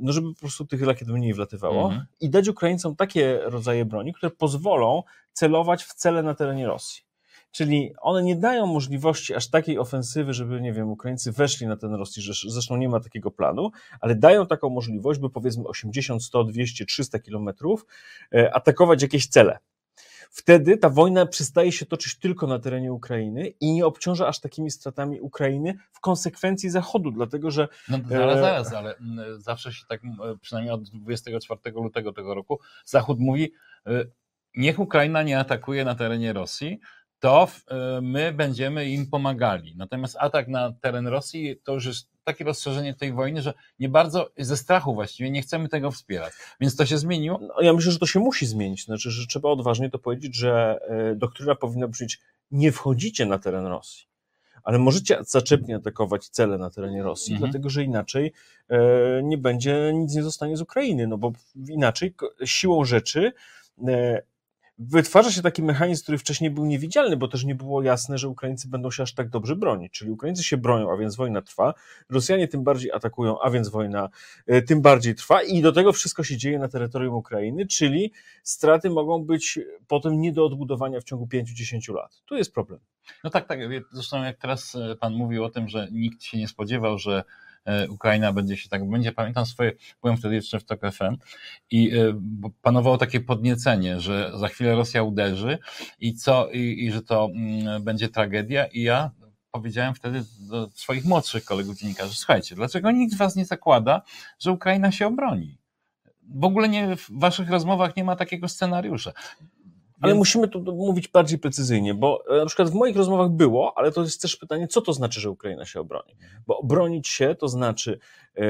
no żeby po prostu tych rakiet mniej wlatywało mhm. i dać Ukraińcom takie rodzaje broni, które pozwolą celować w cele na terenie Rosji. Czyli one nie dają możliwości aż takiej ofensywy, żeby, nie wiem, Ukraińcy weszli na ten Rosji, zresztą nie ma takiego planu, ale dają taką możliwość, by powiedzmy 80, 100, 200, 300 kilometrów e, atakować jakieś cele. Wtedy ta wojna przestaje się toczyć tylko na terenie Ukrainy i nie obciąża aż takimi stratami Ukrainy w konsekwencji Zachodu, dlatego że... No zaraz, zaraz, ale zawsze się tak, przynajmniej od 24 lutego tego roku, Zachód mówi, y, niech Ukraina nie atakuje na terenie Rosji, to e, my będziemy im pomagali. Natomiast atak na teren Rosji to już jest takie rozszerzenie tej wojny, że nie bardzo ze strachu właściwie nie chcemy tego wspierać. Więc to się zmieniło? No, ja myślę, że to się musi zmienić. Znaczy, że trzeba odważnie to powiedzieć, że e, doktryna powinna brzmieć nie wchodzicie na teren Rosji. Ale możecie zaczepnie atakować cele na terenie Rosji, mhm. dlatego że inaczej e, nie będzie, nic nie zostanie z Ukrainy, no bo inaczej siłą rzeczy wytwarza się taki mechanizm, który wcześniej był niewidzialny, bo też nie było jasne, że Ukraińcy będą się aż tak dobrze bronić. Czyli Ukraińcy się bronią, a więc wojna trwa, Rosjanie tym bardziej atakują, a więc wojna e, tym bardziej trwa i do tego wszystko się dzieje na terytorium Ukrainy, czyli straty mogą być potem nie do odbudowania w ciągu 5-10 lat. Tu jest problem. No tak, tak. Zresztą jak teraz e, pan mówił o tym, że nikt się nie spodziewał, że Ukraina będzie się tak, będzie, pamiętam swoje, byłem wtedy jeszcze w TOK FM i e, panowało takie podniecenie, że za chwilę Rosja uderzy i co, i, i że to mm, będzie tragedia i ja powiedziałem wtedy do swoich młodszych kolegów dziennikarzy, słuchajcie, dlaczego nikt was nie zakłada, że Ukraina się obroni? W ogóle nie, w waszych rozmowach nie ma takiego scenariusza. Ale Więc... musimy tu mówić bardziej precyzyjnie, bo e, na przykład w moich rozmowach było, ale to jest też pytanie, co to znaczy, że Ukraina się obroni? Bo obronić się to znaczy, e,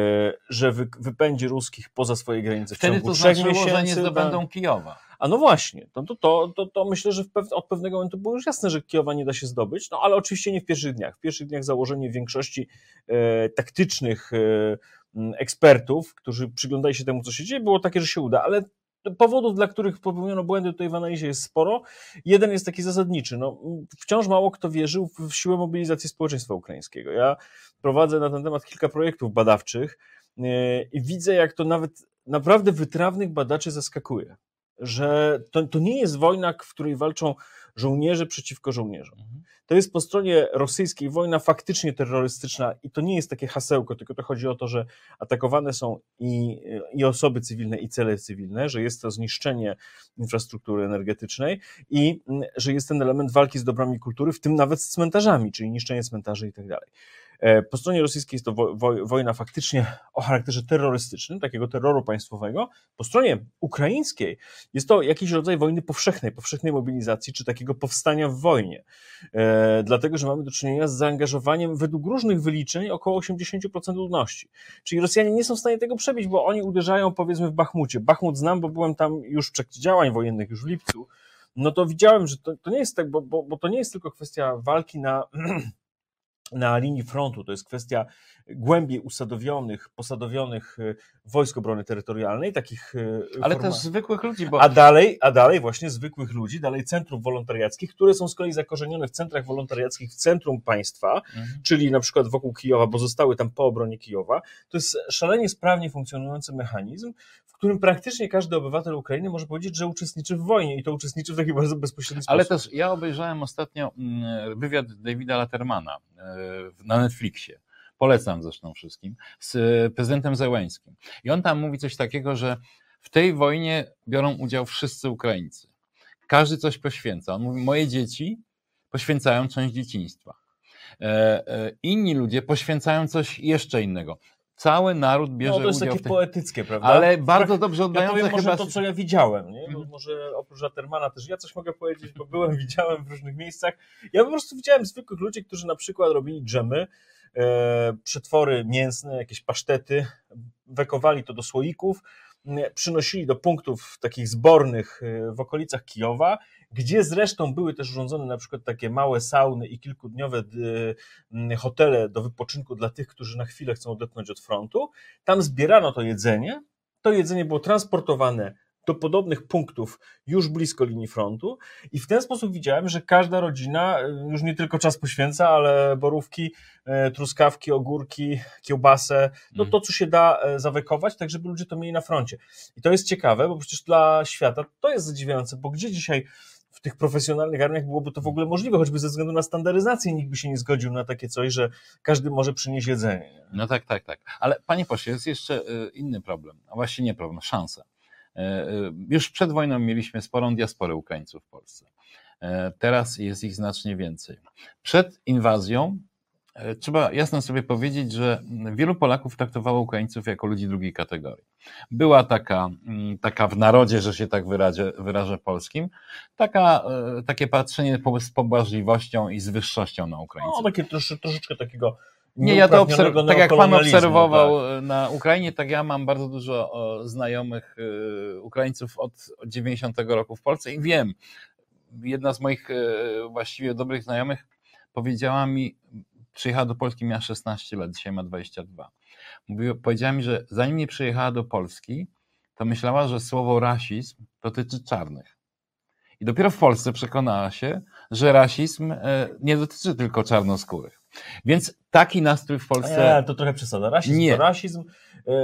że wypędzi ruskich poza swoje granice w Wtedy ciągu to trzech znaczyło, miesięcy. że nie zdobędą Kijowa. A no właśnie, to, to, to, to, to myślę, że pew, od pewnego momentu było już jasne, że Kijowa nie da się zdobyć, no ale oczywiście nie w pierwszych dniach. W pierwszych dniach założenie większości e, taktycznych e, ekspertów, którzy przyglądali się temu, co się dzieje, było takie, że się uda, ale powodów, dla których popełniono błędy tutaj w analizie jest sporo. Jeden jest taki zasadniczy. No, wciąż mało kto wierzył w siłę mobilizacji społeczeństwa ukraińskiego. Ja prowadzę na ten temat kilka projektów badawczych e, i widzę, jak to nawet naprawdę wytrawnych badaczy zaskakuje. Że to, to nie jest wojna, w której walczą żołnierze przeciwko żołnierzom. Mhm. To jest po stronie rosyjskiej wojna faktycznie terrorystyczna i to nie jest takie hasełko, tylko to chodzi o to, że atakowane są i, i osoby cywilne, i cele cywilne, że jest to zniszczenie infrastruktury energetycznej i że jest ten element walki z dobrami kultury, w tym nawet z cmentarzami, czyli niszczenie cmentarzy i tak dalej. E, po stronie rosyjskiej jest to wojna faktycznie o charakterze terrorystycznym, takiego terroru państwowego. Po stronie ukraińskiej jest to jakiś rodzaj wojny powszechnej, powszechnej mobilizacji, czy takiego powstania w wojnie. E, dlatego, że mamy do czynienia z zaangażowaniem według różnych wyliczeń około 80% ludności. Czyli Rosjanie nie są w stanie tego przebić, bo oni uderzają powiedzmy w Bachmucie. Bachmut znam, bo byłem tam już w trakcie działań wojennych, już w lipcu. No to widziałem, że to, to nie jest tak, bo, bo, bo to nie jest tylko kwestia walki na na linii frontu. To jest kwestia głębiej usadowionych, posadowionych y, wojsk obrony terytorialnej, takich. Y, Ale też zwykłych ludzi, bo. A dalej, a dalej właśnie zwykłych ludzi, dalej centrów wolontariackich, które są z kolei zakorzenione w centrach wolontariackich w centrum państwa, mhm. czyli na przykład wokół Kijowa, bo zostały tam po obronie Kijowa. To jest szalenie sprawnie funkcjonujący mechanizm, w którym praktycznie każdy obywatel Ukrainy może powiedzieć, że uczestniczy w wojnie i to uczestniczy w taki bardzo bezpośredni sposób. Ale też ja obejrzałem ostatnio mm, wywiad Davida Latermana na Netflixie polecam zresztą wszystkim, z prezydentem Zełęskim. I on tam mówi coś takiego, że w tej wojnie biorą udział wszyscy Ukraińcy. Każdy coś poświęca. On mówi, moje dzieci poświęcają część dzieciństwa. E, e, inni ludzie poświęcają coś jeszcze innego. Cały naród bierze udział. No to jest takie poetyckie, prawda? Ale bardzo dobrze oddające ja powiem chyba... może to, co ja widziałem, nie? No, może oprócz Latermana też ja coś mogę powiedzieć, bo byłem, widziałem w różnych miejscach. Ja po prostu widziałem zwykłych ludzi, którzy na przykład robili dżemy, E, przetwory mięsne, jakieś pasztety, wekowali to do słoików, przynosili do punktów takich zbornych e, w okolicach Kijowa, gdzie zresztą były też urządzone na przykład takie małe sauny i kilkudniowe hotele do wypoczynku dla tych, którzy na chwilę chcą odetchnąć od frontu. Tam zbierano to jedzenie, to jedzenie było transportowane do podobnych punktów już blisko linii frontu i w ten sposób widziałem, że każda rodzina e, już nie tylko czas poświęca, ale borówki, e, truskawki, ogórki, kiełbasę, no mm. to co się da e, zawekować, tak żeby ludzie to mieli na froncie. I to jest ciekawe, bo przecież dla świata to jest zadziwiające, bo gdzie dzisiaj w tych profesjonalnych armiach byłoby to w ogóle możliwe, choćby ze względu na standaryzację nikt by się nie zgodził na takie coś, że każdy może przynieść jedzenie. No tak, tak, tak. Ale panie pośle, jest jeszcze inny problem, a właściwie nie problem, szansa. E, e, już przed wojną mieliśmy sporą diasporę Ukraińców w Polsce. E, teraz jest ich znacznie więcej. Przed inwazją trzeba jasno sobie powiedzieć, że wielu Polaków traktowało Ukraińców jako ludzi drugiej kategorii. Była taka, mm, taka w narodzie, że się tak wyrażę, wyrażę polskim, taka, takie patrzenie z pobłażliwością i z wyższością na Ukraińców. No, takie trosze, troszeczkę takiego nie, ja to obserw- tak jak pan obserwował tak. na Ukrainie, tak ja mam bardzo dużo znajomych Ukraińców od 90 roku w Polsce i wiem, jedna z moich właściwie dobrych znajomych powiedziała mi, przyjechała do Polski, miała 16 lat, dzisiaj ma 22. Mówiła, powiedziała mi, że zanim nie przyjechała do Polski, to myślała, że słowo rasizm dotyczy czarnych. I dopiero w Polsce przekonała się, że rasizm e, nie dotyczy tylko czarnoskórych. Więc taki nastrój w Polsce. Nie, to trochę przesada. Rasizm nie. to rasizm. Yy,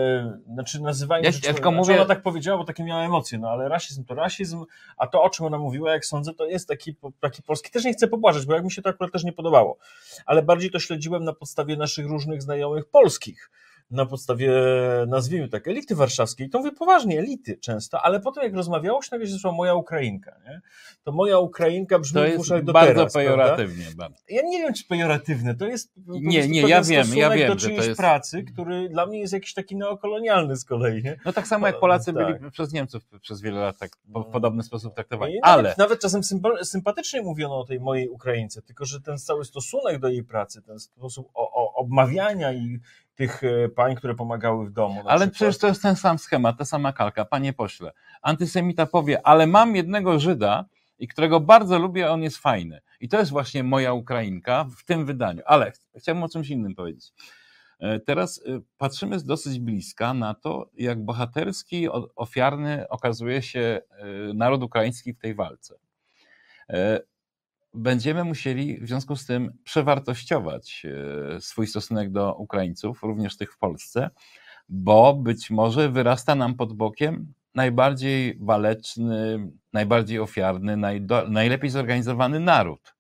znaczy nazywanie ja, rzeczy, ja tylko znaczy mówię... ona tak powiedziała, bo takie miała emocje, no ale rasizm to rasizm, a to o czym ona mówiła, jak sądzę, to jest taki, taki polski, też nie chcę pobłażać, bo jak mi się to akurat też nie podobało, ale bardziej to śledziłem na podstawie naszych różnych znajomych polskich, na podstawie, nazwijmy tak, elity warszawskiej, to mówię poważnie, elity często, ale potem jak rozmawiało się, nagle się zeszła moja Ukrainka, nie? To moja Ukrainka brzmi to w uszach do bardzo teraz, pejoratywnie. Bardzo. Ja nie wiem, czy pejoratywne, to jest nie, nie, ja wiem, ja wiem, do że to jest... pracy, który dla mnie jest jakiś taki neokolonialny z kolei, nie? No tak samo jak Polacy tak. byli przez Niemców przez wiele lat tak, w no. podobny sposób traktowani, ale... Nawet, nawet czasem sympatycznie mówiono o tej mojej Ukraińce, tylko że ten cały stosunek do jej pracy, ten sposób o, o obmawiania i tych e, pań, które pomagały w domu. Ale przykład. przecież to jest ten sam schemat, ta sama kalka. Panie pośle, antysemita powie, ale mam jednego Żyda, i którego bardzo lubię, on jest fajny. I to jest właśnie moja Ukrainka w tym wydaniu. Ale chciałbym o czymś innym powiedzieć. E, teraz e, patrzymy z dosyć bliska na to, jak bohaterski, ofiarny okazuje się naród ukraiński w tej walce będziemy musieli w związku z tym przewartościować e, swój stosunek do Ukraińców, również tych w Polsce, bo być może wyrasta nam pod bokiem najbardziej waleczny, najbardziej ofiarny, najlepiej zorganizowany naród.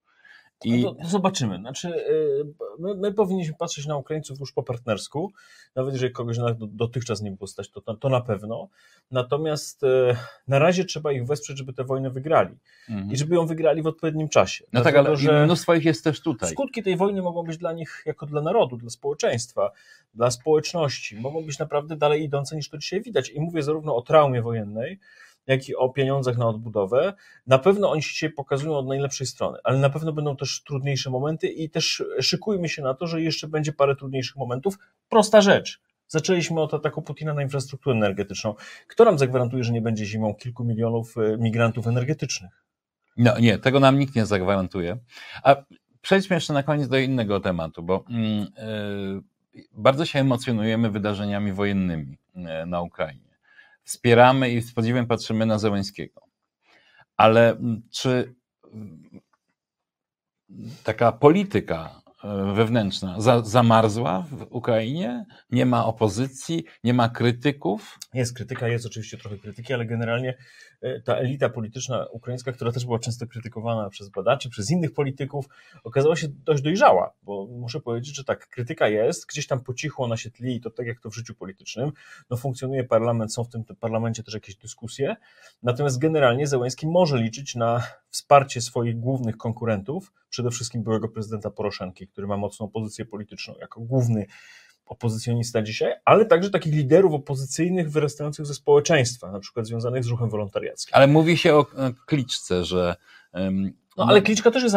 I... No zobaczymy. Znaczy, y, my, my, powinniśmy patrzeć na Ukraińców już po partnersku, nawet jeżeli kogoś dotychczas nie było stać, to, to na pewno. Natomiast y, na razie trzeba ich wesprzeć, żeby tę wojnę wygrali. Mhm. I żeby ją wygrali w odpowiednim czasie. No Dlatego, tak, ale że mnóstwo ich jest też tutaj. Skutki tej wojny mogą być dla nich, jako dla narodu, dla społeczeństwa, dla społeczności, mogą być naprawdę dalej idące niż to dzisiaj widać. I mówię zarówno o traumie wojennej, jak i o pieniądzach na odbudowę. Na pewno oni się pokazują od najlepszej strony, ale na pewno będą też trudniejsze momenty i też szykujmy się na to, że jeszcze będzie parę trudniejszych momentów. Prosta rzecz. Zaczęliśmy od ataku Putina na infrastrukturę energetyczną. Kto nam zagwarantuje, że nie będzie zimą kilku milionów e, migrantów energetycznych? No nie, tego nam nikt nie zagwarantuje. A przejdźmy jeszcze na koniec do innego tematu, bo yy, bardzo się emocjonujemy wydarzeniami wojennymi yy, na Ukrainie wspieramy i z podziwem patrzymy na Zełęskiego. Ale czy taka polityka e, wewnętrzna za, zamarzła w Ukrainie? Nie ma opozycji, nie ma krytyków? Jest krytyka, jest oczywiście trochę krytyki, ale generalnie ta elita polityczna ukraińska, która też była często krytykowana przez badaczy, przez innych polityków, okazała się dość dojrzała, bo muszę powiedzieć, że tak, krytyka jest, gdzieś tam po cichu ona się tli i to tak jak to w życiu politycznym, no funkcjonuje parlament, są w tym parlamencie też jakieś dyskusje, natomiast generalnie Zełenski może liczyć na wsparcie swoich głównych konkurentów, przede wszystkim byłego prezydenta Poroszenki, który ma mocną pozycję polityczną jako główny opozycjonista dzisiaj, ale także takich liderów opozycyjnych wyrastających ze społeczeństwa, na przykład związanych z ruchem wolontariackim. Ale mówi się o kliczce, że. No, ale Kliczka też jest,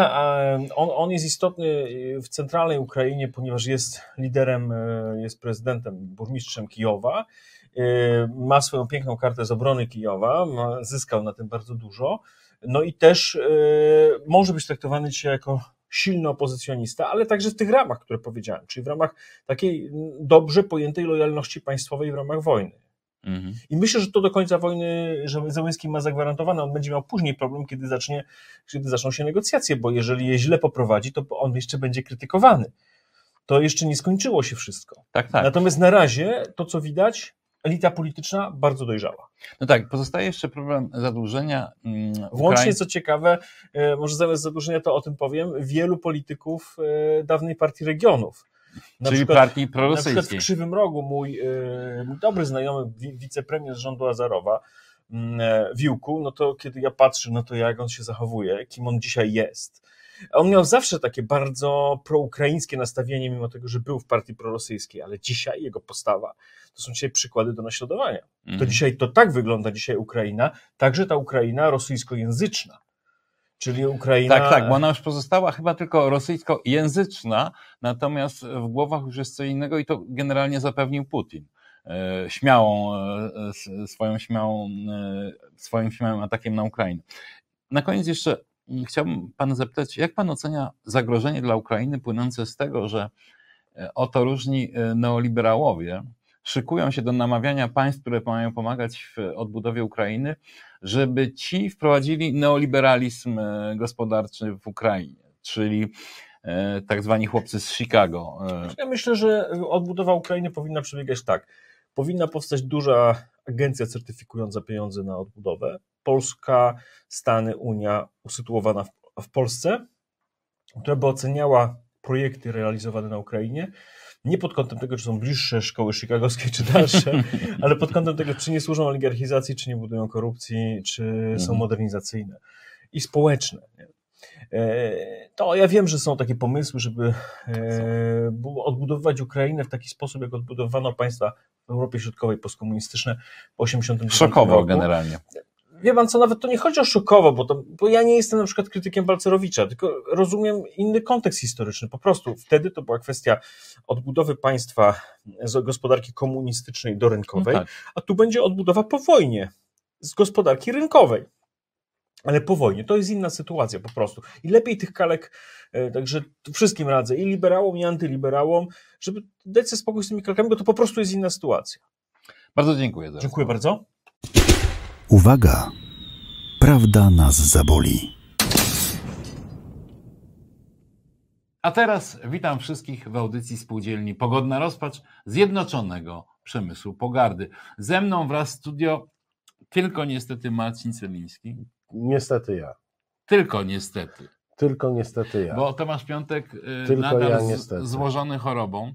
on, on jest istotny w centralnej Ukrainie, ponieważ jest liderem, e, jest prezydentem, burmistrzem Kijowa, e, ma swoją piękną kartę z obrony Kijowa, zyskał na tym bardzo dużo, no i też e, może być traktowany dzisiaj jako silny opozycjonista, ale także w tych ramach, które powiedziałem, czyli w ramach takiej dobrze pojętej lojalności państwowej w ramach wojny. Mhm. I myślę, że to do końca wojny, że Zełenski ma zagwarantowane, on będzie miał później problem, kiedy, zacznie, kiedy zaczną się negocjacje, bo jeżeli je źle poprowadzi, to on jeszcze będzie krytykowany. To jeszcze nie skończyło się wszystko. Tak, tak. Natomiast na razie to, co widać, elita polityczna bardzo dojrzała. No tak, pozostaje jeszcze problem zadłużenia. Mm, Włącznie, co ciekawe, e, może zamiast zadłużenia to o tym powiem, wielu polityków e, dawnej partii regionów. Na Czyli przykład, partii prorosyjskiej. Na przykład w Krzywym Rogu mój, e, mój dobry znajomy, wicepremier z rządu Azarowa, mm, Wiłku, no to kiedy ja patrzę na to, jak on się zachowuje, kim on dzisiaj jest, On miał zawsze takie bardzo proukraińskie nastawienie, mimo tego, że był w partii prorosyjskiej, ale dzisiaj jego postawa to są dzisiaj przykłady do naśladowania. To Mhm. dzisiaj to tak wygląda dzisiaj Ukraina, także ta Ukraina rosyjskojęzyczna. Czyli Ukraina. Tak, tak, bo ona już pozostała chyba tylko rosyjskojęzyczna, natomiast w głowach już jest co innego i to generalnie zapewnił Putin. E, Śmiałą, e, s- swoją śmiałą, e, swoim śmiałym atakiem na Ukrainę. Na koniec jeszcze chciałbym Pana zapytać, jak Pan ocenia zagrożenie dla Ukrainy płynące z tego, że e, oto różni e, neoliberałowie szykują się do namawiania państw, które mają pomagać w odbudowie Ukrainy, żeby ci wprowadzili neoliberalizm e, gospodarczy w Ukrainie, czyli e, tak zwani chłopcy z Chicago. e, Ja myślę, że odbudowa Ukrainy powinna przebiegać tak. Powinna powstać duża agencja certyfikująca pieniądze na odbudowę. Polska, Stany, Unia usytuowana w, w Polsce, która by oceniała projekty realizowane na Ukrainie. Nie pod kątem tego, czy są bliższe szkoły chicagowskie, czy dalsze, ale pod kątem tego, czy nie służą oligarchizacji, czy nie budują korupcji, czy są Mhm. modernizacyjne i społeczne. E, To ja wiem, że są takie pomysły, żeby e, bu- odbudowywać Ukrainę w taki sposób, jak odbudowano państwa w Europie Środkowej postkomunistyczne po 89 Szokował roku. generalnie. Wie pan co, nawet to nie chodzi o szokowo, bo, to, bo ja nie jestem na przykład krytykiem Balcerowicza, tylko rozumiem inny kontekst historyczny. Po prostu wtedy to była kwestia odbudowy państwa z gospodarki komunistycznej do No rynkowej, tak. a tu będzie odbudowa po wojnie z gospodarki rynkowej. Ale po wojnie to jest inna sytuacja po prostu. I lepiej tych kalek, e, także wszystkim radzę, i liberałom, i antyliberałom, żeby dać sobie spokój z tymi kalkami, bo to po prostu jest inna sytuacja. Bardzo dziękuję. Za Dziękuję bardzo. Uwaga! Prawda nas zaboli. A teraz witam wszystkich w audycji spółdzielni Pogodna Rozpacz Zjednoczonego Przemysłu Pogardy. Ze mną wraz w studio tylko niestety Marcin Celiński. Niestety ja. Tylko niestety. Tylko niestety ja. Bo Tomasz Piątek y, Tylko nadal ja niestety. złożony chorobą.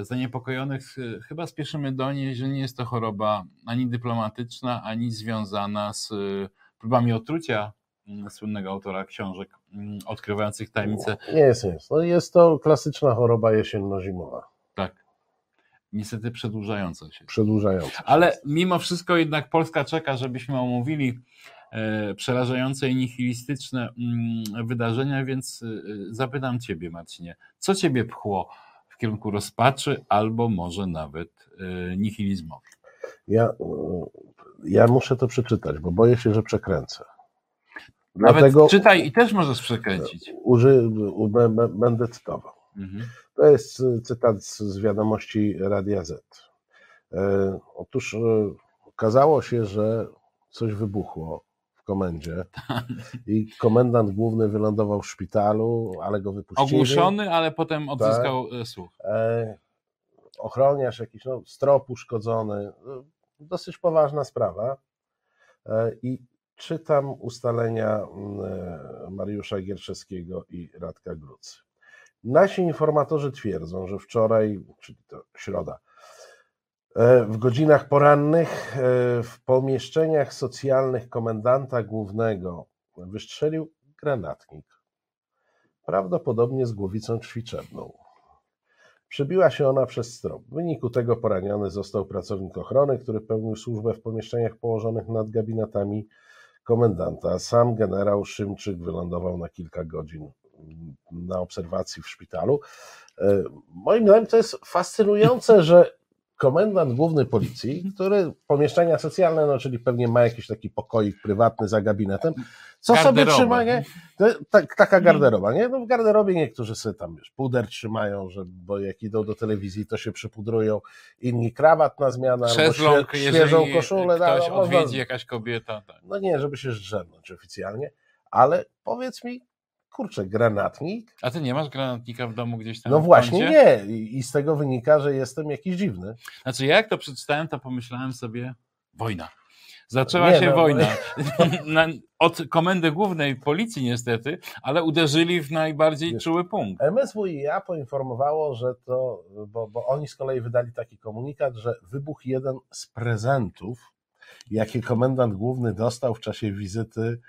Y, Zaniepokojonych y, chyba spieszymy donieść, że nie jest to choroba ani dyplomatyczna, ani związana z y, próbami otrucia mm, słynnego autora książek mm, odkrywających tajemnice. Nie jest, nie jest. No jest to klasyczna choroba jesienno-zimowa, Tak. Niestety przedłużająca się. przedłużająca. Ale mimo wszystko jednak Polska czeka, żebyśmy omówili e, przerażające i nihilistyczne mm, wydarzenia, więc e, zapytam Ciebie, Marcinie, co Ciebie pchło kierunku rozpaczy albo może nawet e, nihilizmowi? Ja, y, ja muszę to przeczytać, bo boję się, że przekręcę. Nawet Dlatego czytaj i też możesz przekręcić. uży, będę cytował. Mhm. To jest y, cytat z, wiadomości Radia Z. E, otóż e, okazało się, że coś wybuchło komendzie i komendant główny wylądował w szpitalu, ale go wypuścili. Ogłuszony, ale potem odzyskał e, słuch. E, ochroniarz jakiś, no, strop uszkodzony. No, Dosyć poważna sprawa. E, I czytam ustalenia mm, e, Mariusza Gierczewskiego i Radka Grucy. Nasi informatorzy twierdzą, że wczoraj, czyli to środa, e, w godzinach porannych e, w pomieszczeniach socjalnych komendanta głównego wystrzelił granatnik. Prawdopodobnie z głowicą ćwiczebną. Przebiła się ona przez strop. W wyniku tego poraniony został pracownik ochrony, który pełnił służbę w pomieszczeniach położonych nad gabinetami komendanta. Sam generał Szymczyk wylądował na kilka godzin na obserwacji w szpitalu. E, Moim zdaniem to jest fascynujące, że komendant główny policji, który pomieszczenia socjalne, no czyli pewnie ma jakiś taki pokoik prywatny za gabinetem, co sobie Garderoba. trzyma, nie? To, tak, taka garderoba, nie? No w garderobie niektórzy sobie tam, wiesz, puder trzymają, że, bo jak idą do telewizji, to się przypudrują, inni krawat na zmianę, albo świe, świeżą koszulę. ktoś no, można- odwiedzi jakaś kobieta. Tak. No nie, żeby się zdrzemnąć oficjalnie, ale powiedz mi, kurczę, granatnik? A Ty nie masz granatnika w domu gdzieś tam No właśnie kącie? nie i i z tego wynika, że jestem jakiś dziwny. Znaczy, ja jak to przeczytałem, to pomyślałem sobie, wojna. Zaczęła Nie, się no, wojna. Na, od komendy głównej policji niestety, ale uderzyli w najbardziej Wiesz, czuły punkt. MSWiA poinformowało, że to, bo, bo oni z kolei wydali taki komunikat, że wybuchł jeden z prezentów, jakie komendant główny dostał w czasie wizyty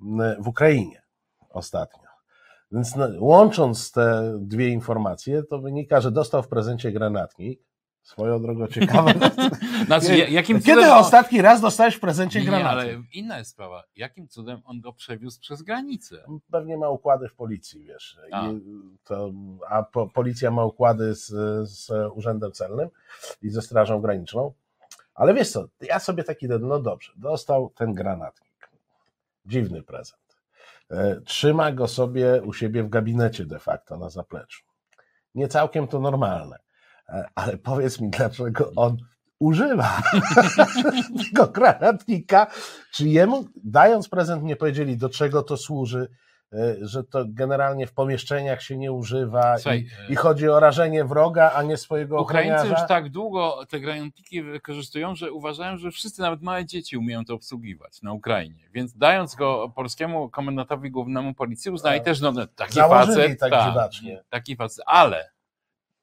mm, w Ukrainie ostatnio. Więc no, łącząc te dwie informacje, to wynika, że dostał w prezencie granatnik. Swoją drogą ciekawe. Znaczy, ja- jakim Kiedy cudem ostatni raz dostałeś w prezencie Nie, granatnik? ale inna jest sprawa. Jakim cudem on go przewiózł przez granicę? Pewnie ma układy w policji, wiesz. A. To, a po, policja ma układy z, z Urzędem Celnym i ze Strażą Graniczną. Ale wiesz co, ja sobie taki, no dobrze, dostał ten granatnik. Dziwny prezent. E, Trzyma go sobie u siebie w gabinecie de facto na zapleczu. Nie całkiem to normalne. E, Ale powiedz mi, dlaczego on używa tego granatnika? Czy jemu, dając prezent, nie powiedzieli, do czego to służy, że to generalnie w pomieszczeniach się nie używa Słuchaj, i, i chodzi o rażenie wroga, a nie swojego Ukraińcy ochroniarza? już tak długo te granatniki wykorzystują, że uważają, że wszyscy, nawet małe dzieci, umieją to obsługiwać na Ukrainie. Więc dając go polskiemu komendantowi głównemu policji, uznali Tak. też, no taki Założyli facet. tak dziwacznie. Taki facet, ale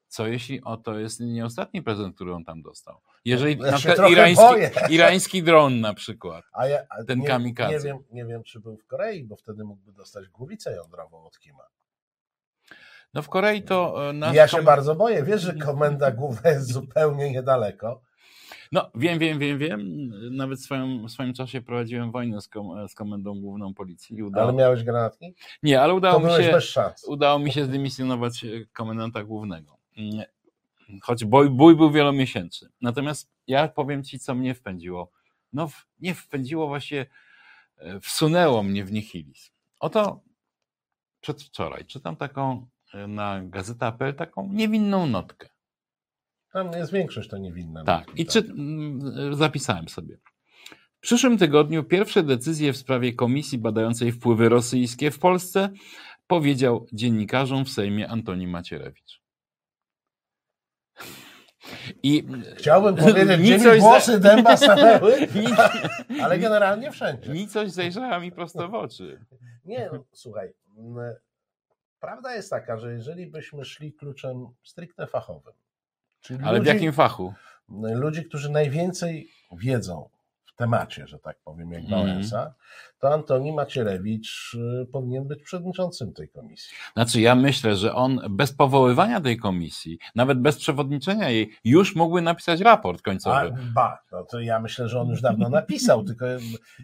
co jeśli o to jest nie ostatni prezent, który on tam dostał? Jeżeli Ja na przykład irański, boję. irański dron na przykład. A ja, a Ten nie, kamikadze. Nie wiem, nie wiem, czy był w Korei, bo wtedy mógłby dostać głowicę jądrową od Kima. No w Korei to e, nasz ja się kom- bardzo boję. Wiesz, że komenda główna jest zupełnie niedaleko. No wiem, wiem, wiem, wiem. Nawet w swoim, w swoim czasie prowadziłem wojnę z, kom, z komendą główną policji. Udało... Ale miałeś granatnik? Nie, ale To udało mi byłeś się... bez szans. udało mi się zdymisjonować e, komendanta głównego. Choć bój, bój był wielomiesięczny. Natomiast ja powiem ci, co mnie wpędziło. No, nie wpędziło, właśnie e, wsunęło mnie w nihilizm. Oto przedwczoraj czytam taką e, na gazeta.pl taką niewinną notkę. Tam jest większość to niewinna. Tak, i czy, mm, zapisałem sobie. W przyszłym tygodniu pierwsze decyzje w sprawie komisji badającej wpływy rosyjskie w Polsce powiedział dziennikarzom w Sejmie Antoni Macierewicz. I Chciałbym powiedzieć, gdzie mi Nicość za- włosy dęba stanęły, ale generalnie wszędzie. Nicość zajrzała mi prosto w oczy. Nie, no, słuchaj. Prawda jest taka, że jeżeli byśmy szli kluczem stricte fachowym, Ale w ludzi, jakim fachu? ludzi, którzy najwięcej wiedzą w temacie, że tak powiem, jak Mhm. Wałęsa, to Antoni Macierewicz y, powinien być przewodniczącym tej komisji. Znaczy, ja myślę, że on bez powoływania tej komisji, nawet bez przewodniczenia jej, już mógłby napisać raport A, końcowy. ba, no to ja myślę, że on już dawno napisał, tylko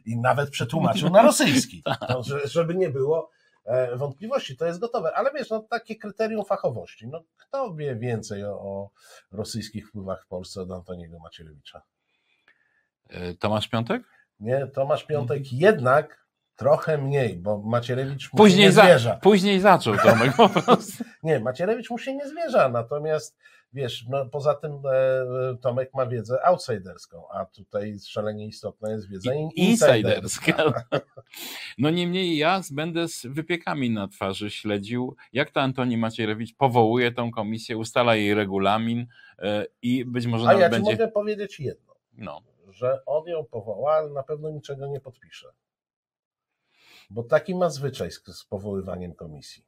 i nawet przetłumaczył na rosyjski, no, że- żeby nie było e, wątpliwości, to jest gotowe. Ale wiesz, no takie kryterium fachowości, no kto wie więcej o, o rosyjskich wpływach w Polsce od Antoniego Macierewicza? E, Tomasz Piątek? Nie, Tomasz Piątek jednak trochę mniej, bo Macierewicz mu się Później, nie za, zwierza. później zaczął Tomek po prostu. Nie, Macierewicz mu się nie zwierza, natomiast wiesz, no, poza tym e, Tomek ma wiedzę outsiderską, a tutaj szalenie istotna jest wiedza in- Insiderska. No niemniej ja będę z wypiekami na twarzy śledził, jak to Antoni Macierewicz powołuje tą komisję, ustala jej regulamin e, i być może A ja ci będzie... mogę powiedzieć jedno, No. Że on ją powoła, ale na pewno niczego nie podpisze. Bo taki ma zwyczaj z, z powoływaniem komisji.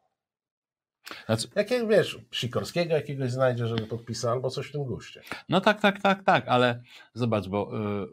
Znaczy, Jak wiesz, Sikorskiego jakiegoś znajdzie, żeby podpisał, albo coś w tym guście. no tak, tak, tak, tak, ale zobacz, bo e,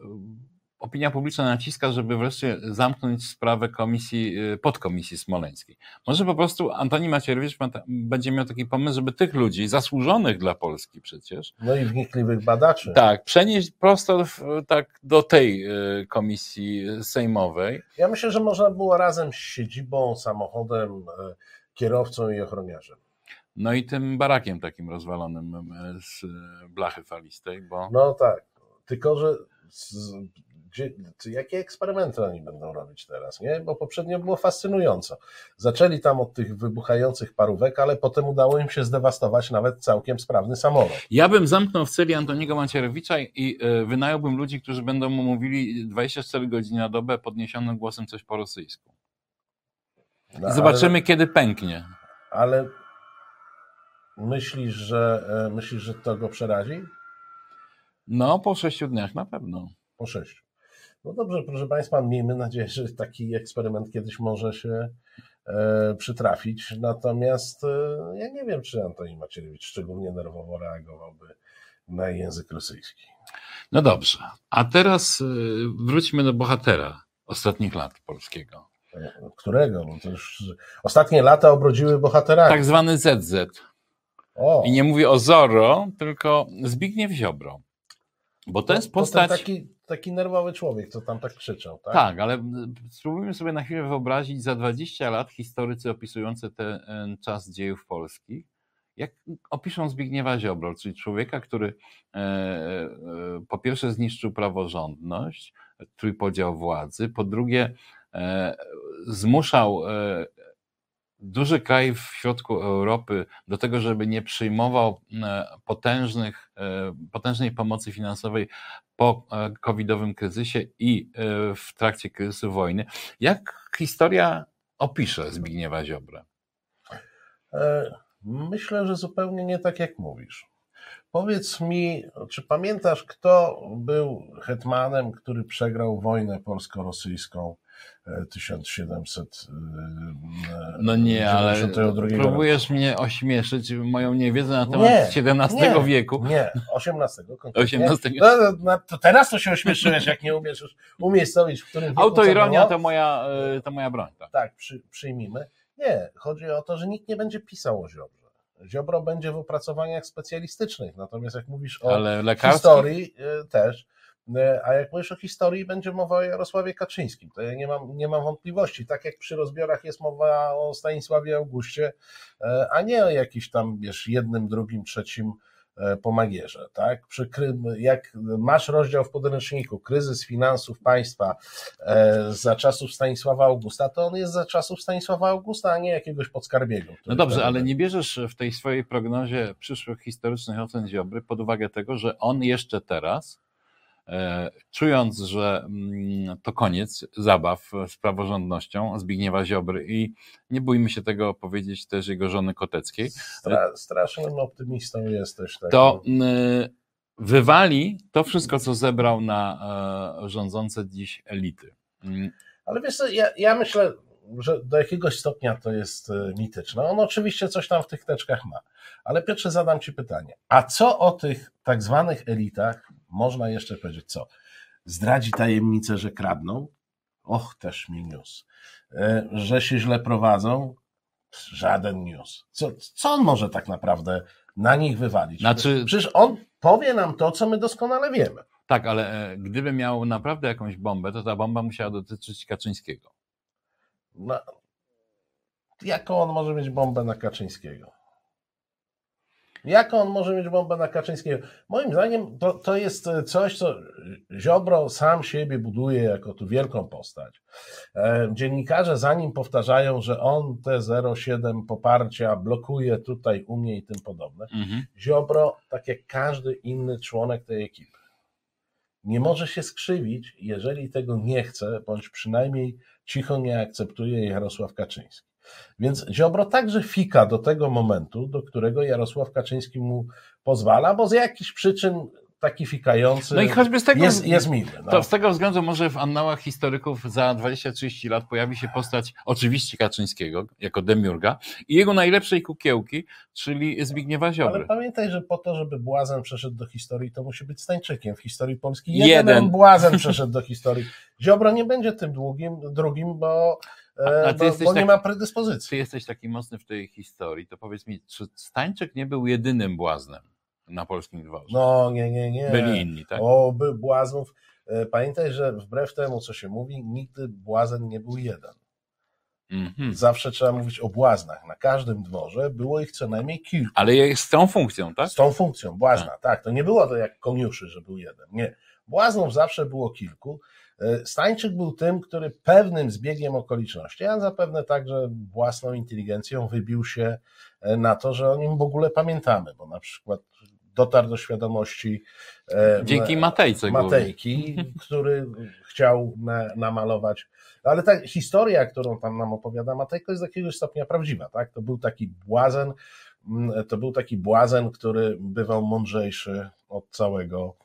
opinia publiczna naciska, żeby wreszcie zamknąć sprawę komisji, e, podkomisji smoleńskiej. Może po prostu Antoni Macierewicz będzie miał taki pomysł, żeby tych ludzi, zasłużonych dla Polski przecież, No i wnikliwych badaczy. Tak, przenieść prosto w, tak do tej y, komisji sejmowej. Ja myślę, że można było razem z siedzibą, samochodem, e, kierowcą i ochroniarzem. No i tym barakiem takim rozwalonym y, z y, blachy falistej, bo No tak, tylko że gdzie, jakie eksperymenty oni będą robić teraz, nie? Bo poprzednio było fascynująco. Zaczęli tam od tych wybuchających parówek, ale potem udało im się zdewastować nawet całkiem sprawny samolot. ja bym zamknął w celi Antoniego Macierewicza i y, wynająłbym ludzi, którzy będą mu mówili 24 godziny na dobę podniesionym głosem coś po rosyjsku. No, zobaczymy, kiedy pęknie. Ale, ale myślisz, że e, myślisz, że to go przerazi? No, po sześciu dniach na pewno. Po sześciu. No dobrze, proszę Państwa, miejmy nadzieję, że taki eksperyment kiedyś może się e, przytrafić. Natomiast e, ja nie wiem, czy Antoni Macierewicz szczególnie nerwowo reagowałby na język rosyjski. No dobrze, a teraz y, wróćmy do bohatera ostatnich lat polskiego. Którego? No to już ostatnie lata obrodziły bohaterami. Tak zwany ZZ. O, I nie mówię o Zorro, tylko Zbigniew Ziobro. Bo to jest postać. taki, taki nerwowy człowiek, co tam tak krzyczał, tak? Tak, ale spróbujmy sobie na chwilę wyobrazić za 20 lat historycy opisujący ten czas dziejów polskich, jak opiszą Zbigniewa Ziobro, czyli człowieka, który e, e, po pierwsze zniszczył praworządność, trójpodział władzy, po drugie e, zmuszał e, duży kraj w środku Europy do tego, żeby nie przyjmował e, potężnych, e, potężnej pomocy finansowej po e, covidowym kryzysie i w trakcie kryzysu wojny. Jak historia opisze Zbigniewa Ziobrę? Myślę, że zupełnie nie tak jak mówisz. Powiedz mi, czy pamiętasz, kto był hetmanem, który przegrał wojnę polsko-rosyjską 1700? e, No nie, ale 92 roku? próbujesz mnie ośmieszyć moją niewiedzę na temat Nie, XVII nie, wieku. Nie, 18 konkretnie. XVIII. No, no, no, to teraz to się ośmieszyłeś, jak nie umiesz umiejscowić, w którym wieku Autoironia to moja, e, to moja broń. Tak. Tak, przy, przyjmijmy. Nie, chodzi o to, że nikt nie będzie pisał o Ziobrze. Ziobro będzie w opracowaniach specjalistycznych, natomiast jak mówisz o historii y, też, a jak mówisz o historii, będzie mowa o Jarosławie Kaczyńskim. To ja nie mam, nie mam wątpliwości. Tak jak przy rozbiorach jest mowa o Stanisławie Augustie, y, a nie o jakiś tam, wiesz, jednym, drugim, trzecim y, pomagierze, tak? Przy, jak masz rozdział w podręczniku Kryzys finansów państwa e, za czasów Stanisława Augusta, to on jest za czasów Stanisława Augusta, a nie jakiegoś podskarbiego. No dobrze, ale nie bierzesz w tej swojej prognozie przyszłych historycznych ocen Ziobry pod uwagę tego, że on jeszcze teraz, e, czując, że mm, to koniec zabaw z praworządnością Zbigniewa Ziobry i nie bójmy się tego powiedzieć też jego żony Koteckiej, Stra, strasznym optymistą jesteś. Tak? to mm, wywali to wszystko, co zebrał na e, rządzące dziś elity. Mm, Ale wiesz co, ja, ja myślę, że do jakiegoś stopnia to jest e, mityczne. On oczywiście coś tam w tych teczkach ma. Ale Piotrze, zadam Ci pytanie. A co o tych tak zwanych elitach można jeszcze powiedzieć? Co? Zdradzi tajemnicę, że kradną? Och, też mi news. E, Że się źle prowadzą? Żaden news. Co, co on może tak naprawdę na nich wywalić? Znaczy- Przecież on powie nam to, co my doskonale wiemy. Tak, ale e, gdyby miał naprawdę jakąś bombę, to ta bomba musiała dotyczyć Kaczyńskiego. No, jaką on może mieć bombę na Kaczyńskiego? Jaką on może mieć bombę na Kaczyńskiego? Moim zdaniem to, to jest coś, co Ziobro sam siebie buduje jako tu wielką postać. E, Dziennikarze za nim powtarzają, że on te 0,7 poparcia blokuje tutaj, u mnie i tym podobne. Mhm. Ziobro, tak jak każdy inny członek tej ekipy, nie może się skrzywić, jeżeli tego nie chce, bądź przynajmniej cicho nie akceptuje Jarosław Kaczyński. Więc Ziobro także fika do tego momentu, do którego Jarosław Kaczyński mu pozwala, bo z jakichś przyczyn taki fikający No i choćby z tego, jest, jest miły. No. to z tego względu może w annałach historyków za 20-30 lat pojawi się postać oczywiście Kaczyńskiego jako demiurga i jego najlepszej kukiełki, czyli Zbigniewa Ziobry. Ale pamiętaj, że po to, żeby błazen przeszedł do historii, to musi być Stańczykiem w historii Polski. Jeden. Jeden, błazen przeszedł do historii. Ziobro nie będzie tym długim, drugim, bo, A- ty bo, bo nie taki- ma predyspozycji. Ty jesteś taki mocny w tej historii, to powiedz mi, czy Stańczyk nie był jedynym błaznem na polskim dworze? No nie, nie, nie. Byli inni, tak? O, by błaznów. E, Pamiętaj, że wbrew temu, co się mówi, nigdy błazen nie był jeden. Mhm. Zawsze trzeba mówić o błaznach. Na każdym dworze było ich co najmniej kilku. Ale jest z tą funkcją, tak? Z tą funkcją, błazna, tak. To nie było to jak koniuszy, że był jeden. Nie. Błaznów zawsze było kilku. E, Stańczyk był tym, który pewnym zbiegiem okoliczności, a zapewne także własną inteligencją wybił się e, na to, że o nim w ogóle pamiętamy, bo na przykład dotarł do świadomości e, Dzięki Matejce głównie. Matejki, który chciał na, namalować. Ale ta historia, którą tam nam opowiada Matejko, jest do jakiegoś stopnia prawdziwa. Tak? To był taki błazen, mm, to był taki błazen, który bywał mądrzejszy od całego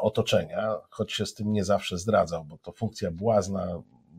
otoczenia, choć się z tym nie zawsze zdradzał, bo to funkcja błazna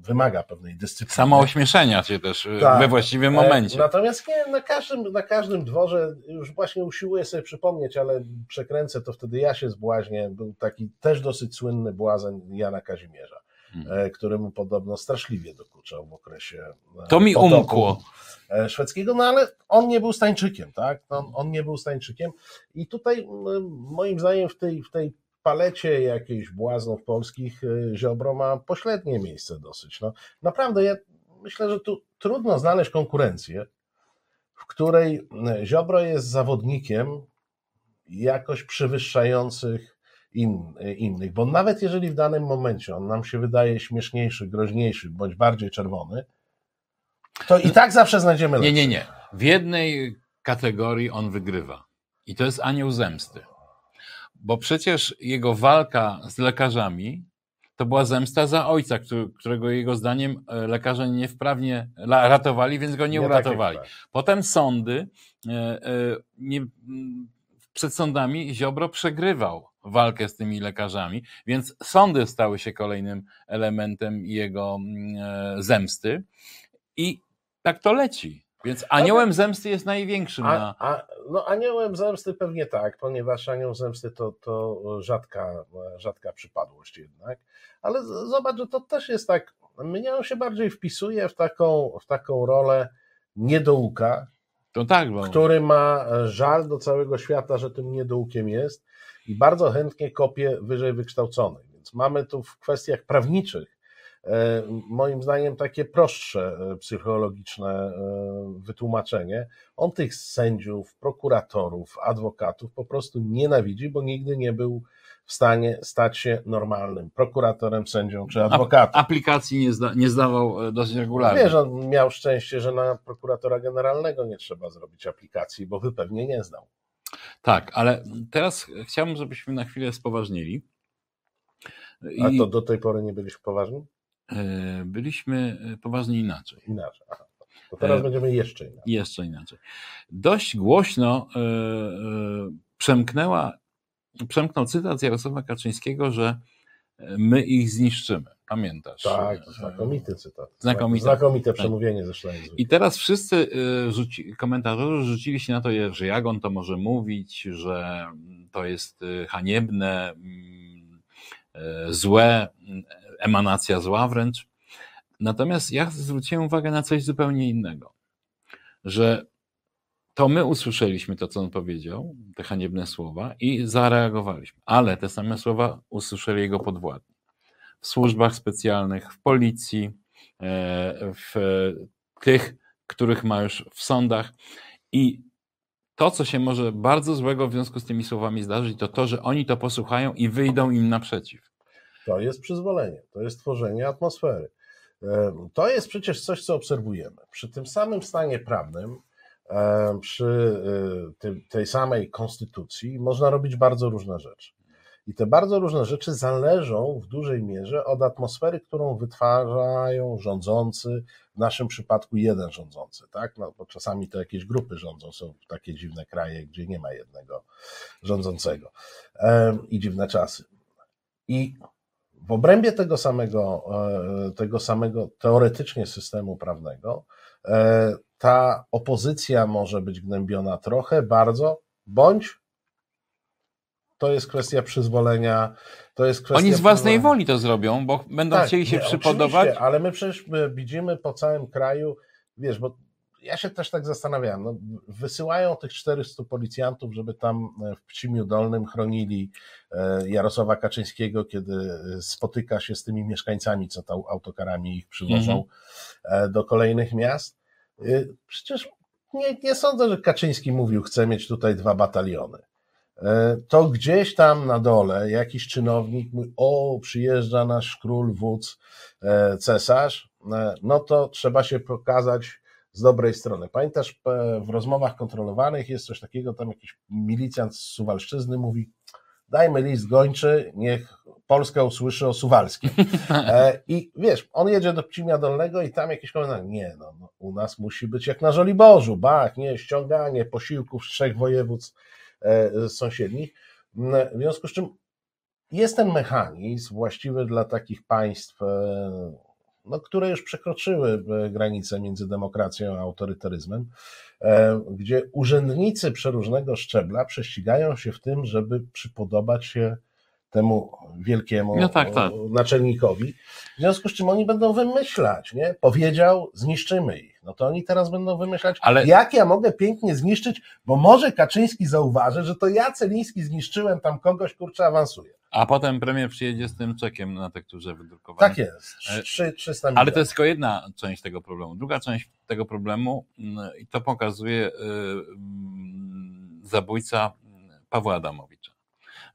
wymaga pewnej dyscypliny. Samo ośmieszenia się też y, Tak. we właściwym E, momencie. Natomiast nie, na każdym, na każdym dworze, już właśnie usiłuję sobie przypomnieć, ale przekręcę to wtedy ja się zbłaźnię, był taki też dosyć słynny błazen Jana Kazimierza. E, któremu podobno straszliwie dokuczał w okresie e, To mi umkło. e, szwedzkiego, no ale on nie był Stańczykiem, tak? No, on nie był Stańczykiem i tutaj moim zdaniem w tej, w tej palecie jakichś błaznów polskich e, Ziobro ma pośrednie miejsce dosyć. No, naprawdę ja myślę, że tu trudno znaleźć konkurencję, w której e, Ziobro jest zawodnikiem jakoś przewyższających in, innych, bo nawet jeżeli w danym momencie on nam się wydaje śmieszniejszy, groźniejszy, bądź bardziej czerwony, to i tak zawsze znajdziemy Nie, lepszy. nie, nie. W jednej kategorii on wygrywa. I to jest anioł zemsty. Bo przecież jego walka z lekarzami to była zemsta za ojca, którego jego zdaniem e, lekarze niewprawnie ratowali, więc go nie, jak uratowali. tak. Potem sądy, e, e, nie, przed sądami Ziobro przegrywał walkę z tymi lekarzami, więc sądy stały się kolejnym elementem jego mm, zemsty i tak to leci. Więc aniołem zemsty jest największym na... A, a, no aniołem zemsty pewnie tak, ponieważ anioł zemsty to, to rzadka, rzadka przypadłość jednak, ale z- zobacz, że to też jest tak, mnie on się bardziej wpisuje w taką, w taką rolę niedouka, To tak, bo... który ma żal do całego świata, że tym niedoukiem jest i bardzo chętnie kopie wyżej wykształconych. Więc mamy tu w kwestiach prawniczych, moim zdaniem, takie prostsze e, psychologiczne e, wytłumaczenie. On tych sędziów, prokuratorów, adwokatów po prostu nienawidzi, bo nigdy nie był w stanie stać się normalnym prokuratorem, sędzią czy adwokatem. Aplikacji nie, zda, nie zdawał e, dosyć regularnie. Wiesz, on miał szczęście, że na prokuratora generalnego nie trzeba zrobić aplikacji, bo by pewnie nie znał. Tak, ale teraz chciałbym, żebyśmy na chwilę spoważnili. I A to do tej pory nie byliśmy poważni? E, byliśmy e, poważni inaczej. Inaczej. Aha. To teraz E, będziemy jeszcze inaczej. Jeszcze inaczej. Dość głośno przemknęła, przemknął cytat Jarosława Kaczyńskiego, że my ich zniszczymy. Pamiętasz? Tak, znakomity cytat. Znakomite. Znakomite Tak. przemówienie zresztą. I teraz wszyscy rzuci, komentatorzy rzucili się na to, że jak on to może mówić, że to jest haniebne, mm, złe, mm, emanacja zła wręcz. Natomiast ja zwróciłem uwagę na coś zupełnie innego, że to my usłyszeliśmy to, co on powiedział, te haniebne słowa i zareagowaliśmy, ale te same słowa usłyszeli jego podwładni w służbach specjalnych, w policji, e, w tych, których ma już w sądach. I to, co się może bardzo złego w związku z tymi słowami zdarzyć, to to, że oni to posłuchają i wyjdą im naprzeciw. To jest przyzwolenie, to jest tworzenie atmosfery. To jest przecież coś, co obserwujemy. Przy tym samym stanie prawnym, przy tym- tej samej konstytucji można robić bardzo różne rzeczy. I te bardzo różne rzeczy zależą w dużej mierze od atmosfery, którą wytwarzają rządzący, w naszym przypadku jeden rządzący, tak? No, bo czasami to jakieś grupy rządzą, są takie dziwne kraje, gdzie nie ma jednego rządzącego i dziwne czasy. I w obrębie tego samego, e, tego samego teoretycznie systemu prawnego e, ta opozycja może być gnębiona trochę, bardzo, bądź to jest kwestia przyzwolenia, to jest kwestia Oni z własnej woli to zrobią, bo będą Tak, chcieli się nie, przypodobać. Ale my przecież my widzimy po całym kraju, wiesz, bo ja się też tak zastanawiałem, no, wysyłają tych 400 policjantów, żeby tam e, w Pcimiu Dolnym chronili e, Jarosława Kaczyńskiego, kiedy e, spotyka się z tymi mieszkańcami, co tam autokarami ich przywożą e, do kolejnych miast. Przecież nie, nie sądzę, że Kaczyński mówił, chcę mieć tutaj dwa bataliony. To gdzieś tam na dole jakiś czynownik mówi, o, przyjeżdża nasz król, wódz, cesarz, no to trzeba się pokazać z dobrej strony. Pamiętasz, w rozmowach kontrolowanych jest coś takiego, tam jakiś milicjant z Suwalszczyzny mówi, dajmy list gończy, niech Polska usłyszy o Suwalskim. E, I wiesz, on jedzie do Pcimia Dolnego i tam jakiś komentarz, nie no, no, u nas musi być jak na Żoliborzu, bach, nie, ściąganie posiłków z trzech województw e, sąsiednich. M, W związku z czym jest ten mechanizm właściwy dla takich państw, e, no, które już przekroczyły e, granice między demokracją a autorytaryzmem, e, gdzie urzędnicy przeróżnego szczebla prześcigają się w tym, żeby przypodobać się temu wielkiemu No tak, tak. naczelnikowi. W związku z czym oni będą wymyślać, nie? Powiedział, zniszczymy ich. No to oni teraz będą wymyślać, Ale- jak ja mogę pięknie zniszczyć, bo może Kaczyński zauważy, że to ja Celiński zniszczyłem tam kogoś, kurczę, awansuje. A potem premier przyjedzie z tym czekiem na tekturze wydrukowanej. Tak jest. E, Trzy, 300 milionów. Ale to jest tylko jedna część tego problemu. Druga część tego problemu, mm, i to pokazuje y, mm, zabójca Pawła Adamowicza,